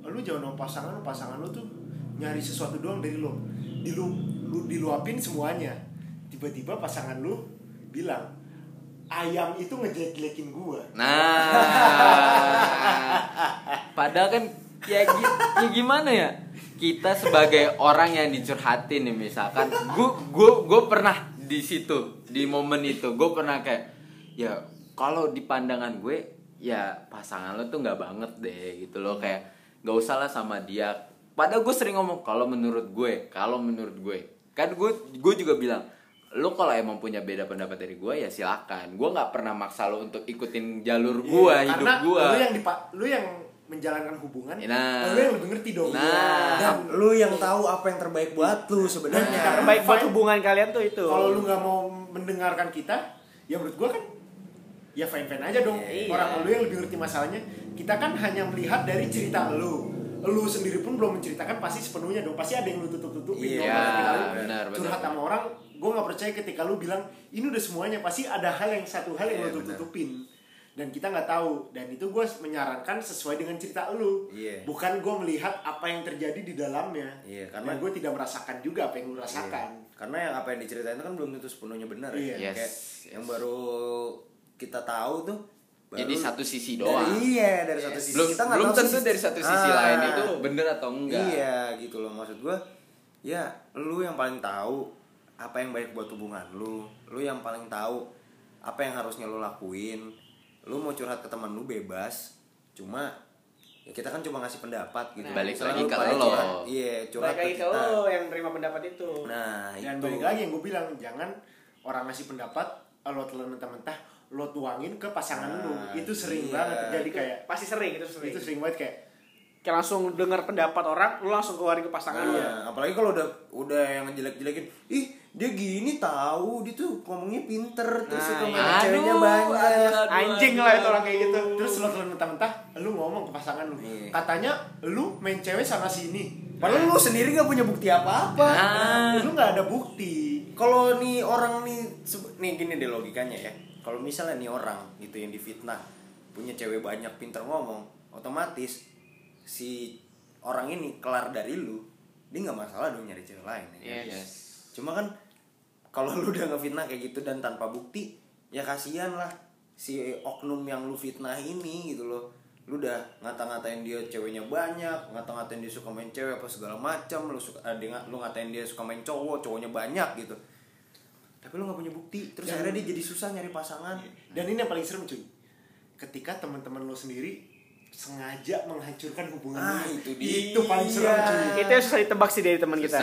lu jangan sama pasangan lu pasangan lu tuh nyari sesuatu doang dari lu. Dilu lu diluapin semuanya. Tiba-tiba pasangan lu bilang ayam itu ngejelek-jelekin gua. Nah, padahal kan ya, ya gimana ya? Kita sebagai orang yang dicurhatin nih misalkan, gue gue gue pernah di situ di momen itu gue pernah kayak ya kalau di pandangan gue ya pasangan lo tuh nggak banget deh gitu loh kayak nggak usah lah sama dia. Padahal gue sering ngomong kalau menurut gue kalau menurut gue. Kan gue gue juga bilang lo kalau emang punya beda pendapat dari gue ya silakan. Gue nggak pernah maksa lo untuk ikutin jalur gue Iya, hidup gue lu yang dipa- lu yang menjalankan hubungan Nah. lu yang lebih ngerti dong. Nah. dan lu yang tahu apa yang terbaik buat lu sebenarnya. Dan terbaik buat hubungan kalian tuh itu. Kalau lu nggak mau mendengarkan kita ya menurut gua kan ya fine fine aja dong. Iya. orang lu yang lebih ngerti masalahnya kita kan hanya melihat dari cerita lu. Lu sendiri pun belum menceritakan pasti sepenuhnya dong. Pasti ada yang lu tutup tutupin Iya, benar, benar, curhat sama orang. Gue nggak percaya ketika lu bilang ini udah semuanya. Pasti ada hal yang satu hal yang Iya, lu tutup benar. tutupin dan kita nggak tahu dan itu gue menyarankan sesuai dengan cerita lu Iya. bukan gue melihat apa yang terjadi di dalamnya Iya, karena- gue tidak merasakan juga apa yang lu rasakan Iya. Karena yang apa yang diceritain itu kan belum tentu sepenuhnya benar Iya. ya. Yes, Kayak yes. yang baru kita tahu tuh baru Jadi satu sisi dari- doang. iya, dari satu sisi. belum kita nggak belum tahu tentu sisi- dari satu sisi Ah, lain itu bener atau enggak Iya, gitu loh maksud gua. Ya, lu yang paling tahu apa yang baik buat hubungan lu. Lu yang paling tahu apa yang harusnya lu lakuin. Lu mau curhat ke teman lu bebas. Cuma ya kita kan cuma ngasih pendapat gitu. Nah, balik Misalnya lagi ke lo. Iya, curhat Baik lagi ke kita. lo yang terima pendapat itu Nah, dan itu. balik lagi yang gue bilang jangan orang ngasih pendapat lo telan mentah-mentah lo tuangin ke pasangan Nah, lu itu sering iya. banget terjadi Itu kayak pasti sering itu sering itu sering banget kayak kayak langsung dengar pendapat orang lu langsung keluarin ke pasangan lu Nah, apalagi kalau udah udah yang ngejelek-jelekin, ih dia gini tahu, dia tuh ngomongnya pinter, terus Nah, suka iya. main ceweknya Aduh, banyak. aduh, aduh. anjing lah itu orang kayak gitu terus lo telan mentah-mentah lu ngomong ke pasangan lu Iya. katanya lu main cewek sana sini Padahal lu sendiri gak punya bukti apa-apa. Ah. lu nggak ada bukti Kalau nih orang nih, nih gini deh logikanya ya. Kalau misalnya nih orang gitu yang difitnah punya cewek banyak pinter ngomong, otomatis si orang ini kelar dari lu, dia nggak masalah dong nyari cewek lain. Ya. kan? Yes. Cuma kan kalau lu udah ngefitnah kayak gitu dan tanpa bukti, ya kasihan lah si oknum yang lu fitnah ini gitu loh. Lu udah ngata-ngatain dia ceweknya banyak, ngata-ngatain dia suka main cewek apa segala macam, lu suka eh, dia, nga- lu ngatain dia suka main cowok, cowoknya banyak gitu. Tapi lu nggak punya bukti, terus Dan- akhirnya dia jadi susah nyari pasangan. dan ini yang paling serem cuy ketika teman-teman lo sendiri sengaja menghancurkan hubungan Ah, lu. itu dia. itu paling serem cuy itu yang susah ditebak sih dari teman kita.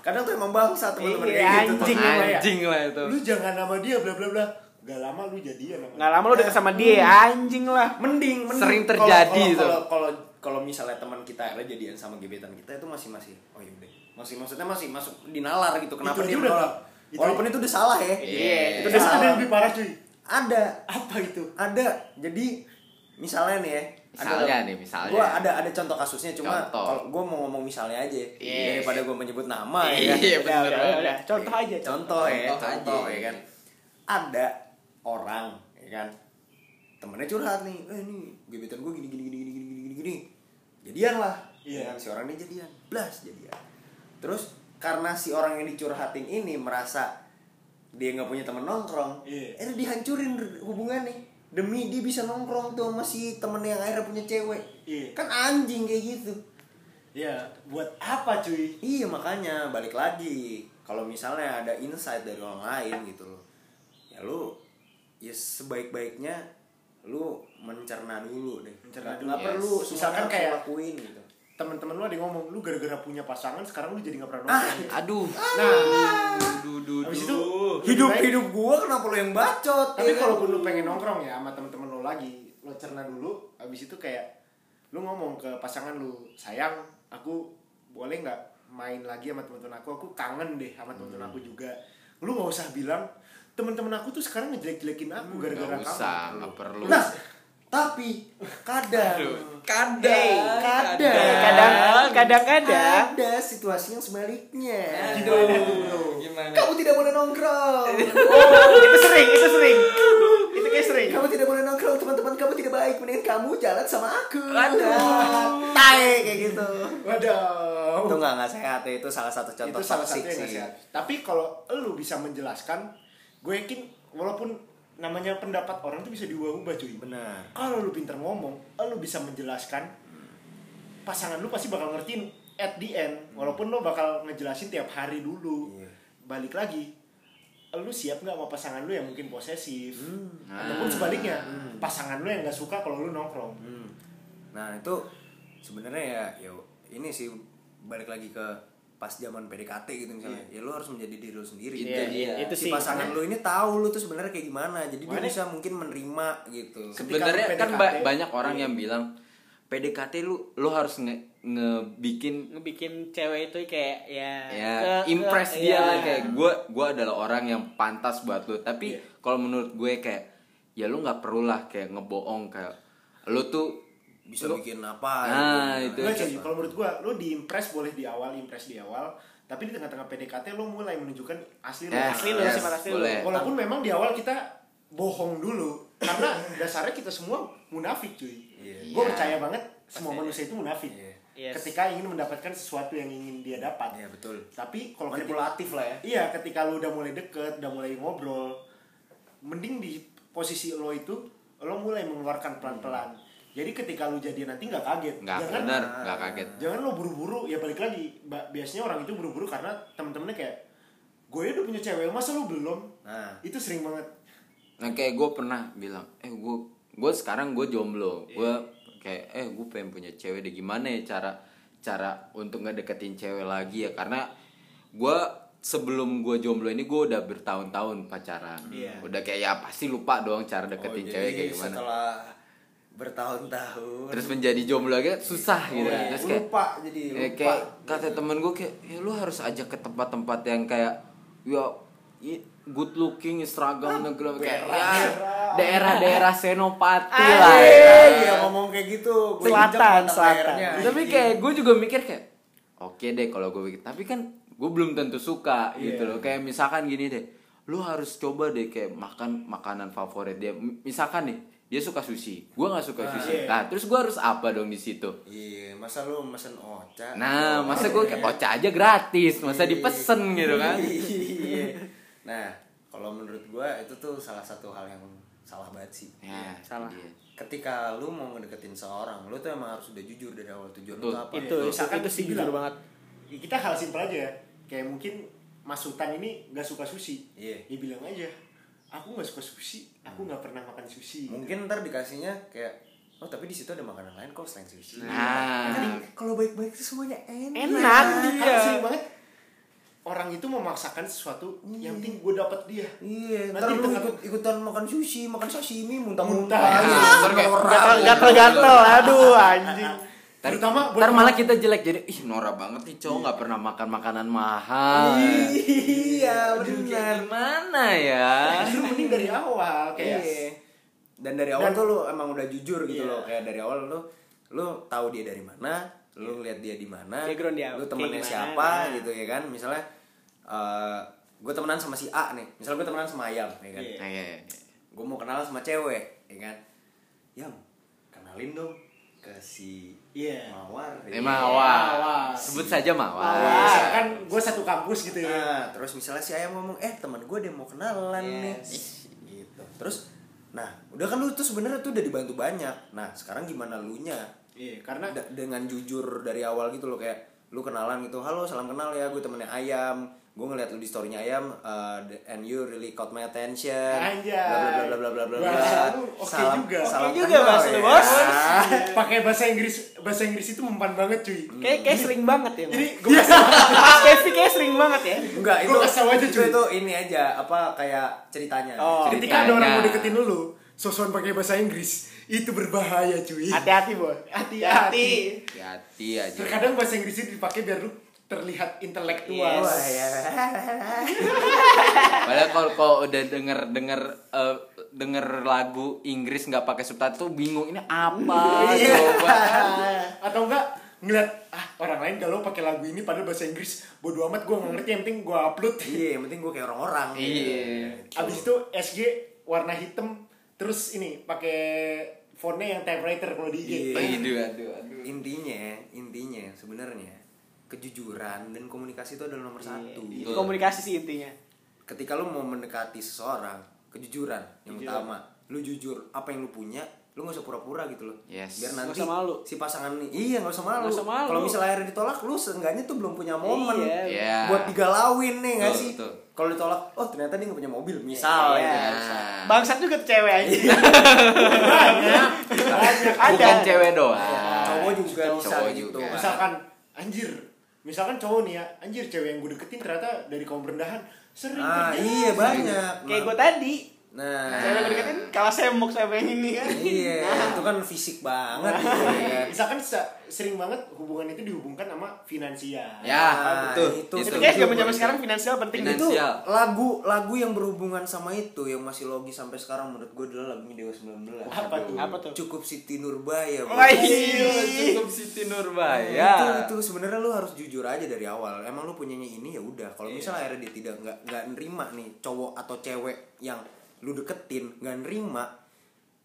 Kadang tuh emang bangsa teman-teman. Iya, kayak gitu. tuh. anjing lah ya. anjing lah itu. Lu jangan nama dia bla bla bla. Gak lama lu jadian sama nggak lama lu deket sama dia anjing lah. Mending, mending. Sering terjadi kalau- itu. kalau kalau kalau misalnya teman kita ada jadian sama gebetan kita itu masih masih oh ya udah. Masih maksudnya masih masuk di nalar gitu kenapa Itu dia udah- menolak? itu walaupun itu udah salah ya. Iya. itu Terus udah ada salah. yang lebih parah cuy? Ada. Apa itu? Ada. Jadi misalnya nih ya Misalnya nih, misalnya. gua ada ada contoh kasusnya cuma Contoh. kalau gua mau ngomong misalnya aja Iya. daripada gua menyebut nama ya kan? Iya, udah bener udah banget. udah contoh aja contoh ya Contoh contoh aja. ya kan ada orang ya kan temennya curhat nih eh nih gebetan gue gini gini gini gini gini gini gini jadian lah Iya. ya kan? si orang ini jadian blas jadian terus karena si orang yang dicurhatin ini merasa dia nggak punya temen nongkrong Iya. eh dihancurin hubungannya demi dia bisa nongkrong tuh sama si temen yang akhirnya punya cewek. Iya. kan anjing kayak gitu. Ya buat apa cuy? Iya makanya balik lagi. Kalau misalnya ada insight dari orang lain gitu loh. Ya lu ya sebaik-baiknya lu mencerna dulu deh. Mencerna Nggak- dulu, nggak yes. perlu Misalkan kayak- lakuin gitu teman-teman lu ada yang ngomong lu gara-gara punya pasangan sekarang lu jadi nggak pernah Ah, nongkrong aduh. Nah duh duh habis itu hidup baik- hidup gua kenapa lu yang bacot? Tapi ya kan? kalaupun lu pengen nongkrong ya sama teman-teman lu lagi lu cerna dulu habis itu kayak lu ngomong ke pasangan lu sayang aku boleh nggak main lagi sama teman-teman aku? Aku kangen deh sama teman-teman Hmm. aku juga. Lu nggak usah bilang teman-teman aku tuh sekarang ngejelek-jelekin aku gara-gara Gak kamu. usah, gak perlu nah tapi kadang. Kadang. Kadang. kadang. Kadang-kadang ada situasi yang sebaliknya. Tuh gimana? Kamu tidak boleh nongkrong. Oh itu sering itu sering. Itu kayak sering. Kamu tidak boleh nongkrong teman-teman kamu tidak baik. Mendingan kamu jalan sama aku. Aduh. tai kayak gitu. Waduh. Itu nggak nggak sehat ya. Itu salah satu contoh itu salah satu yang sih. sehat. Tapi kalau lu bisa menjelaskan, gue yakin walaupun namanya pendapat orang tuh bisa diubah-ubah cuy. benar Kalau lu pinter ngomong, lu bisa menjelaskan, pasangan lu pasti bakal ngertiin at the end. Walaupun lu bakal ngejelasin tiap hari dulu. Iya. Balik lagi, lu siap nggak sama pasangan lu yang mungkin posesif Ah. ataupun sebaliknya pasangan lu yang nggak suka kalau lu nongkrong Hmm. Nah itu sebenarnya ya, ya ini sih balik lagi ke pas zaman PDKT gitu misalnya. Ya lu harus menjadi diri lu sendiri. Itu Iya, dia. itu si sih. pasangan lu ini tahu lu tuh sebenarnya kayak gimana. Jadi dia Makanya- bisa mungkin menerima gitu. Sebenarnya kan ba- banyak orang yang bilang PDKT lu lu harus nge ngebikin ngebikin cewek itu kayak ya ya ke- impress ke- dia iya. lah kayak gue gue adalah orang yang pantas buat lu tapi Iya. kalau menurut gue kayak ya lu nggak perlu lah kayak ngebohong kayak lu tuh Bisa lu- bikin apa Ah, gitu. itu. Cuy, kalau menurut gua lu diimpress boleh di awal impress di awal tapi di tengah-tengah PDKT lu mulai menunjukkan asli lu Eh, asli lu, yes, sifat asli lu. boleh. walaupun memang di awal kita bohong dulu karena dasarnya kita semua munafik cuy Iya. gue percaya banget semua manusia itu munafik Iya. Yes. ketika ingin mendapatkan sesuatu yang ingin dia dapat Iya betul. tapi kalau ketika- Manipulatif lah ya. iya ketika lu udah mulai deket udah mulai ngobrol mending di posisi lo itu lo mulai mengeluarkan pelan-pelan jadi ketika lu jadi nanti nggak kaget. Nggak jangan benar nggak kaget. Jangan lo buru-buru ya balik lagi biasanya orang itu buru-buru karena temen-temennya kayak gue udah punya cewek masa lu belum? Nah, itu sering banget. Nah kayak gue pernah bilang eh gue gue sekarang gue jomblo. Iya. gue kayak eh gue pengen punya cewek deh. Gimana ya cara cara untuk ngedeketin cewek lagi ya? Karena gue sebelum gue jomblo ini gue udah bertahun-tahun pacaran. Iya. udah kayak ya pasti lupa doang cara deketin oh, cewek kayak gimana. Setelah bertahun-tahun terus menjadi jomblo lagi susah gitu Iya, terus kayak lupa jadi ya, lupa. kayak kata temen gue kayak ya lu harus ajak ke tempat-tempat yang kayak ya good looking seragam negara kayak ya daerah-daerah senopati lah ya Iya, kan. iya ngomong kayak gitu. Gua Selatan, selatan. tapi kayak gue juga mikir kayak oke deh kalau gue bikin tapi kan gue belum tentu suka gitu Iya. loh kayak misalkan gini deh lu harus coba deh kayak makan makanan favorit dia misalkan nih dia suka sushi gue nggak suka sushi iya. nah terus gue harus apa dong di situ Iya, masa lu mesen oca? Nah, masa gue kayak oca aja gratis, masa dipesen gitu kan? Iya. Nah, kalau menurut gua itu tuh salah satu hal yang salah banget sih. Ya, Salah. iya. Ketika lu mau ngedeketin seorang, lu tuh emang harus udah jujur dari awal tujuan lu apa. itu Misalkan itu sih dibilang, jujur banget ya kita hal simpel aja ya kayak mungkin Mas Sultan ini nggak suka sushi Iya. ya bilang aja aku nggak suka sushi. Aku nggak pernah makan sushi Mungkin ntar dikasihnya kayak oh tapi di situ ada makanan lain kok selain sushi. Nah, Jadi kalau baik-baik itu semuanya enak. enak dia sering banget. Orang itu memaksakan sesuatu yang penting gue dapat dia. Iya, Nanti lu ikut ikutan makan sushi, makan sashimi, muntah-muntah. Muntah. Iya, Ntar kayak norak. gatel gatel aduh anjing Ntar, Terutama buat ntar malah kita jelek jadi ih Nora banget nih cowok nggak pernah makan makanan mahal. Iya, benar. gimana ya? justru mending dari awal kayak Iya. Dan dari awal Dan- tuh lu emang udah jujur gitu Iya. loh. Kayak dari awal lu lu tahu dia dari mana, lu lihat dia di mana, dia lu temennya siapa Nah. gitu ya kan. Misalnya eh gue temenan sama si A nih. Misalnya gue temenan sama Ayam ya kan. Iya. Nah, iya, iya. Gue mau kenal sama cewek ya kan. Yam, kenalin dong ke si Iya. Mawar. Eh, ya. mawar. Mawar. Sebut saja mawar. Wah, kan gue satu kampus gitu ya Nah, terus misalnya si Ayam ngomong, eh teman gue dia mau kenalan nih, Yes. gitu. Terus, nah udah kan lu tuh sebenarnya tuh udah dibantu banyak. Nah sekarang gimana lu nya? iya karena Da- dengan jujur dari awal gitu loh kayak lu kenalan gitu, halo salam kenal ya, gue temennya Ayam. Gue ngeliat lu di storynya Ayam, uh, the- and you really caught my attention. Anjay. Bla bla bla bla bla bla oke juga. Salam Oke juga bahasa ya. bos. pakai bahasa Inggris bahasa Inggris itu mempan banget cuy kayak kayak sering banget ya jadi gue kasih Kevi kayak sering banget ya Enggak, itu, Gua kasih tau aja, itu, cuy. itu ini aja, apa kayak ceritanya. Oh. Ketika ada orang mau deketin lu sosokan pakai bahasa Inggris itu berbahaya cuy hati-hati bos Hati-hati. Hati-hati aja. terkadang bahasa Inggris itu dipakai biar lu terlihat intelektual Wah, ya. Padahal kalau kalau udah denger denger eh, denger lagu Inggris nggak pakai subtitle bingung ini apa Iya. coba. atau enggak ngeliat ah orang lain kalau pakai lagu ini padahal bahasa Inggris bodo amat gue nggak ngerti yang penting gue upload Iya, yang penting gue kayak orang-orang. Iya. abis itu SG warna hitam terus ini pakai fontnya yang typewriter kalau di IG Iya. Aduh aduh aduh. Intinya, intinya sebenarnya kejujuran dan komunikasi itu adalah nomor satu. itu komunikasi sih intinya Ketika lu mau mendekati seseorang, kejujuran yang Jujur. utama. Lu jujur apa yang lu punya, lu gak usah pura-pura gitu loh. Yes. Biar nanti usah malu. si pasangan nih, iya gak usah malu. Nggak usah malu. Kalau misalnya akhirnya ditolak, lu seenggaknya tuh belum punya momen Iya. Iya. buat digalauin nih gak Betul, sih? kalau ditolak oh ternyata dia nggak punya mobil misal Iya. ya. Nah. Bangsat juga cewek aja. banyak banyak Ada. bukan cewek doang cowok juga bisa Cowok gitu juga. misalkan anjir misalkan cowok nih ya anjir cewek yang gue deketin ternyata dari kaum rendahan. Sering ah iya banyak. Kayak gue tadi. Nah yang gue deketin kalah semok sama yang ini kan. iya itu kan fisik banget gitu ya. misalkan se- sering banget hubungan itu dihubungkan sama finansial ya Nah, betul itu. Itu Itu kayak juga zaman zaman itu. sekarang finansial penting. Finansial. itu Finansial. lagu lagu yang berhubungan sama itu yang masih logis sampai sekarang menurut gue adalah lagunya Dewa 19 Apa tuh? Apa tuh? cukup Siti Nurbaya. Wah, Iya, iya. cukup Siti itu Nurbaya itu sebenarnya lu harus jujur aja dari awal emang lu punyanya ini ya udah kalau misalnya akhirnya dia tidak nggak nggak nerima nih cowok atau cewek yang lu deketin nggak nerima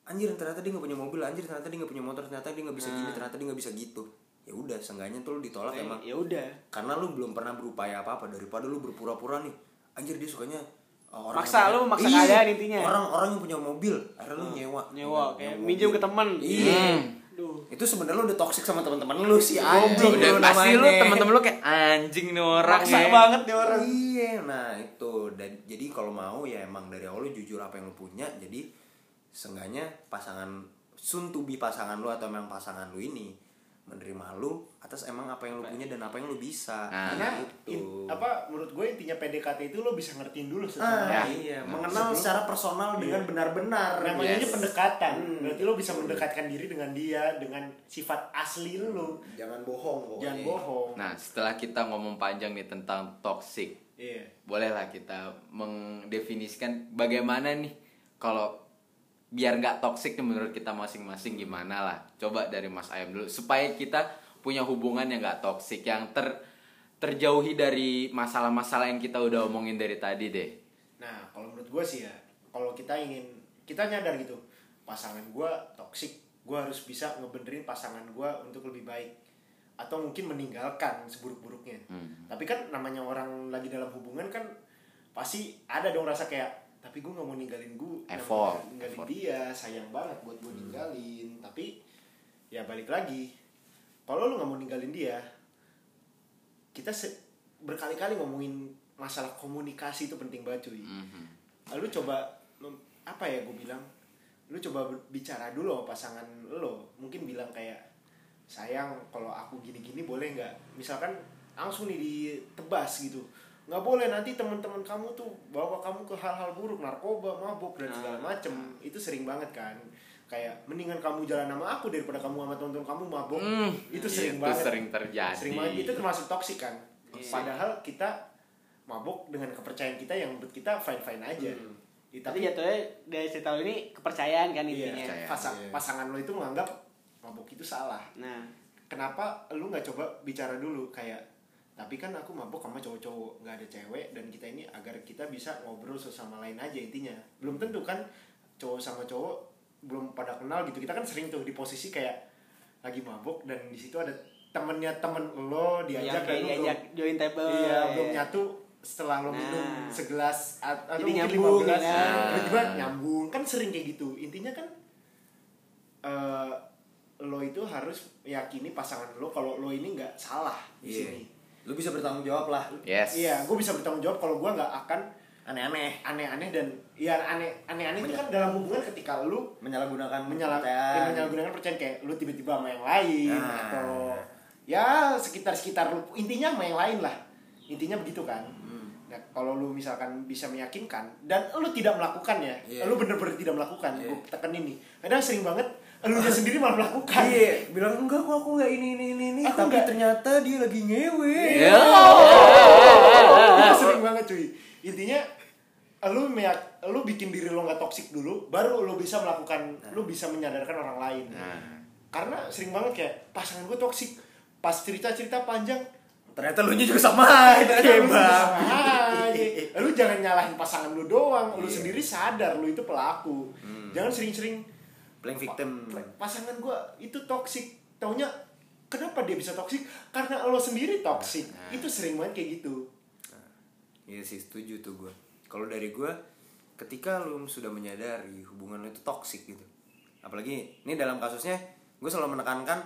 anjir ternyata dia nggak punya mobil anjir ternyata dia nggak punya motor ternyata dia nggak bisa gini ternyata dia nggak bisa gitu. Ya udah seenggaknya tuh lu ditolak emang. Ya udah. karena lu belum pernah berupaya apa apa daripada lu berpura-pura nih anjir dia sukanya uh, orang Maksa, lu maksa Iya, keadaan intinya. orang orang yang punya mobil akhirnya lu nyewa. Nyewa Punya kayak minjem ke teman. iya Duh. itu sebenarnya lu udah toxic sama teman-teman lu sih Udah anjing lu pasti lu temen-temen lu kayak anjing nih orang Maksa ya." banget nih orang. iya nah itu dan jadi kalau mau ya emang dari awal lu jujur apa yang lu punya jadi seenggaknya pasangan soon to be pasangan lu atau memang pasangan lu ini menerima lu atas emang apa yang lu punya dan apa yang lu bisa. Nah, karena itu. in- apa menurut gue intinya PDKT itu lo bisa ngertiin dulu ah, seseorang iya Nah, mengenal sebelum- secara personal dengan Iya. benar-benar namanya Yes. pendekatan. Hmm. berarti lo bisa mendekatkan diri dengan dia dengan sifat asli lo. Jangan bohong pokoknya. jangan bohong. Nah setelah kita ngomong panjang nih tentang toxic iya. bolehlah kita mendefinisikan bagaimana nih kalau biar nggak toxic nih menurut kita masing-masing gimana lah. Coba dari Mas Ayam dulu supaya kita punya hubungan yang nggak toxic yang ter terjauhi dari masalah-masalah yang kita udah omongin dari tadi deh. Nah kalau menurut gue sih ya kalau kita ingin kita nyadar gitu pasangan gue toksik gue harus bisa ngebenerin pasangan gue untuk lebih baik. Atau mungkin meninggalkan seburuk-buruknya. Hmm. tapi kan namanya orang lagi dalam hubungan kan pasti ada dong rasa kayak tapi gue nggak mau ninggalin gue Effort, ninggalin effort. dia sayang banget buat gue ninggalin. Tapi ya balik lagi kalau lu nggak mau ninggalin dia kita berkali-kali ngomongin masalah komunikasi itu penting banget cuy. Mhm. lu coba apa ya gue bilang? Lu coba bicara dulu sama pasangan lo mungkin bilang kayak sayang kalau aku gini-gini boleh nggak? Misalkan langsung nih ditebas gitu nggak boleh nanti teman-teman kamu tuh bawa kamu ke hal-hal buruk narkoba mabuk dan segala macem itu sering banget kan kayak mendingan kamu jalan sama aku daripada kamu sama teman-teman kamu mabuk Hmm, itu sering itu banget sering terjadi. sering banget itu termasuk toksik kan Iya. padahal kita mabuk dengan kepercayaan kita yang menurut kita fine fine aja Hmm. Ya, Tapi jatuhnya dari cerita lo ini kepercayaan kan iya, intinya. Percaya. pasa- Iya. pasangan lo itu menganggap mabuk itu salah Nah, kenapa lu nggak coba bicara dulu kayak tapi kan aku mabuk sama cowok-cowok nggak ada cewek dan kita ini agar kita bisa ngobrol sesama lain aja intinya belum tentu kan cowok sama cowok belum pada kenal gitu kita kan sering tuh di posisi kayak lagi mabuk dan di situ ada temennya temen lo diajak kayak lu diajak belum join table. iya belum nyatu setelah lo Nah. minum segelas at- atau mungkin nyambung, 15 ya kan? tiba-tiba nyambung kan sering kayak gitu intinya kan eh lo itu harus meyakini pasangan lo kalau lo ini nggak salah di Iya. sini lu bisa bertanggung jawab lah Yes. iya gue bisa bertanggung jawab kalau gue nggak akan aneh-aneh aneh-aneh dan ya aneh aneh-aneh itu kan dalam hubungan ketika lu menyalahgunakan menyala kepercayaan. ya, menyalahgunakan percayaan kayak lu tiba-tiba sama yang lain Nah. atau ya sekitar-sekitar lu intinya sama yang lain lah intinya begitu kan Hmm. nah kalau lu misalkan bisa meyakinkan dan lu tidak melakukan ya Iya. lu bener-bener tidak melakukan Iya. gue tekan ini kadang sering banget lu sendiri malah melakukan Iya, bilang enggak kok aku enggak ini ini ini, ini. Tapi nggak. ternyata dia lagi ngewe. Ya. itu sering banget cuy intinya lu meyak lu bikin diri lo nggak toksik dulu baru lu bisa melakukan lu bisa menyadarkan orang lain Nah. karena sering banget kayak pasangan gue toksik pas cerita cerita panjang Ternyata lu juga sama, itu Ternyata lu hebat. aja. lu jangan nyalahin pasangan lu doang lu sendiri sadar lu itu pelaku jangan sering-sering Playing victim. pasangan gue itu toksik taunya kenapa dia bisa toksik karena lo sendiri toksik itu sering banget kayak gitu Iya sih setuju tuh gue. Kalau dari gue, ketika lu sudah menyadari hubungan lu itu toxic gitu. Apalagi ini dalam kasusnya, gue selalu menekankan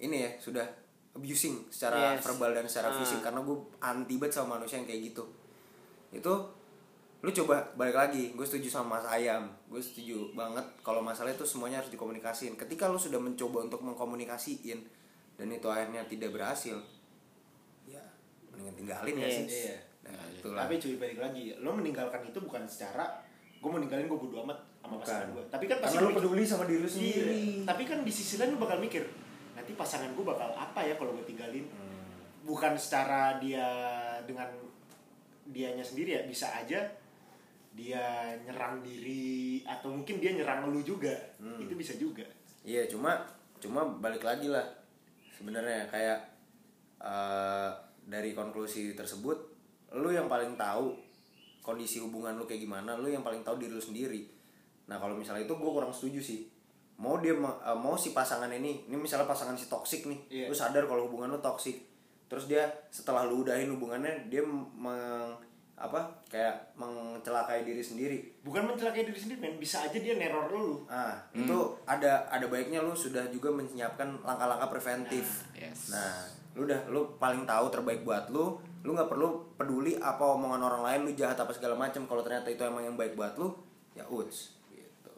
ini ya sudah abusing secara Yes. verbal dan secara Ah. fisik karena gue anti banget sama manusia yang kayak gitu. Itu lu coba balik lagi gue setuju sama mas ayam. Gue setuju banget kalau masalah itu semuanya harus dikomunikasiin. Ketika lu sudah mencoba untuk mengkomunikasiin dan itu akhirnya tidak berhasil ya mendingan tinggalin ya Iya, sih iya. nah itulah. Tapi cuy balik lagi lo meninggalkan itu bukan secara gue mau ninggalin gue bodo amat sama pasangan gue tapi kan pasti lu peduli sama diri lu Iya. sendiri. Tapi kan di sisi lain lu bakal mikir nanti pasangan gue bakal apa ya kalau gue tinggalin? Hmm. bukan secara dia dengan dianya sendiri ya bisa aja dia nyerang diri atau mungkin dia nyerang lu juga Hmm. itu bisa juga. Iya cuma cuma balik lagi lah. Sebenarnya kayak eh, dari konklusi tersebut lu yang paling tahu kondisi hubungan lu kayak gimana lu yang paling tahu diri lu sendiri. Nah kalau misalnya itu gue kurang setuju sih. Mau dia eh, mau si pasangan ini ini misalnya pasangan si toksik nih Iya. lu sadar kalau hubungan lu toksik terus dia setelah lu udahin hubungannya dia meng apa kayak mencelakai diri sendiri bukan mencelakai diri sendiri men bisa aja dia neror lu Ah, itu ada ada baiknya lu sudah juga menyiapkan langkah-langkah preventif. Yes. Nah, lu udah lu paling tahu terbaik buat lu, lu nggak perlu peduli apa omongan orang lain lu jahat apa segala macam kalau ternyata itu emang yang baik buat lu, ya uts gitu.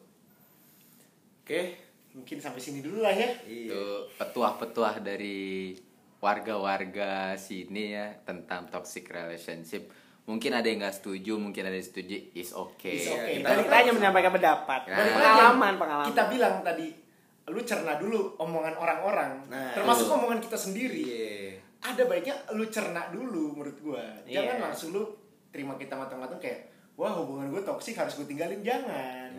Oke. mungkin sampai sini dulu lah ya Iya. itu petuah-petuah dari warga-warga sini ya tentang toxic relationship mungkin ada yang nggak setuju mungkin ada yang setuju is okay, Is okay. kita- Kita hanya menyampaikan pendapat. Nah. Pengalaman, pengalaman. kita bilang tadi lu cerna dulu omongan orang-orang Nah, termasuk itu. omongan kita sendiri Iya. ada baiknya lu cerna dulu menurut gua jangan Iya. langsung lu terima kita matang-matang kayak wah hubungan gue toksik harus gue tinggalin jangan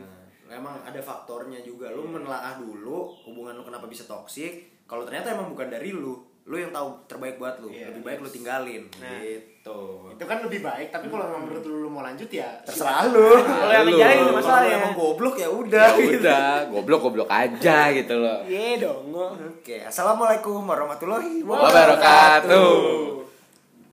Nah, emang ada faktornya juga. Lu menelaah dulu hubungan lu kenapa bisa toksik. Kalau ternyata emang bukan dari lu, lu yang tahu terbaik buat lu. Iya. Lebih baik lu tinggalin. Nah. Gitu. itu kan lebih baik tapi kalau emang menurut lu, lu mau lanjut ya Terserah lu. Kalau yang Lu. dijalanin itu masalahnya. emang goblok ya udah. ya udah goblok-goblok aja gitu loh Iya dong. Oke, assalamualaikum warahmatullahi wabarakatuh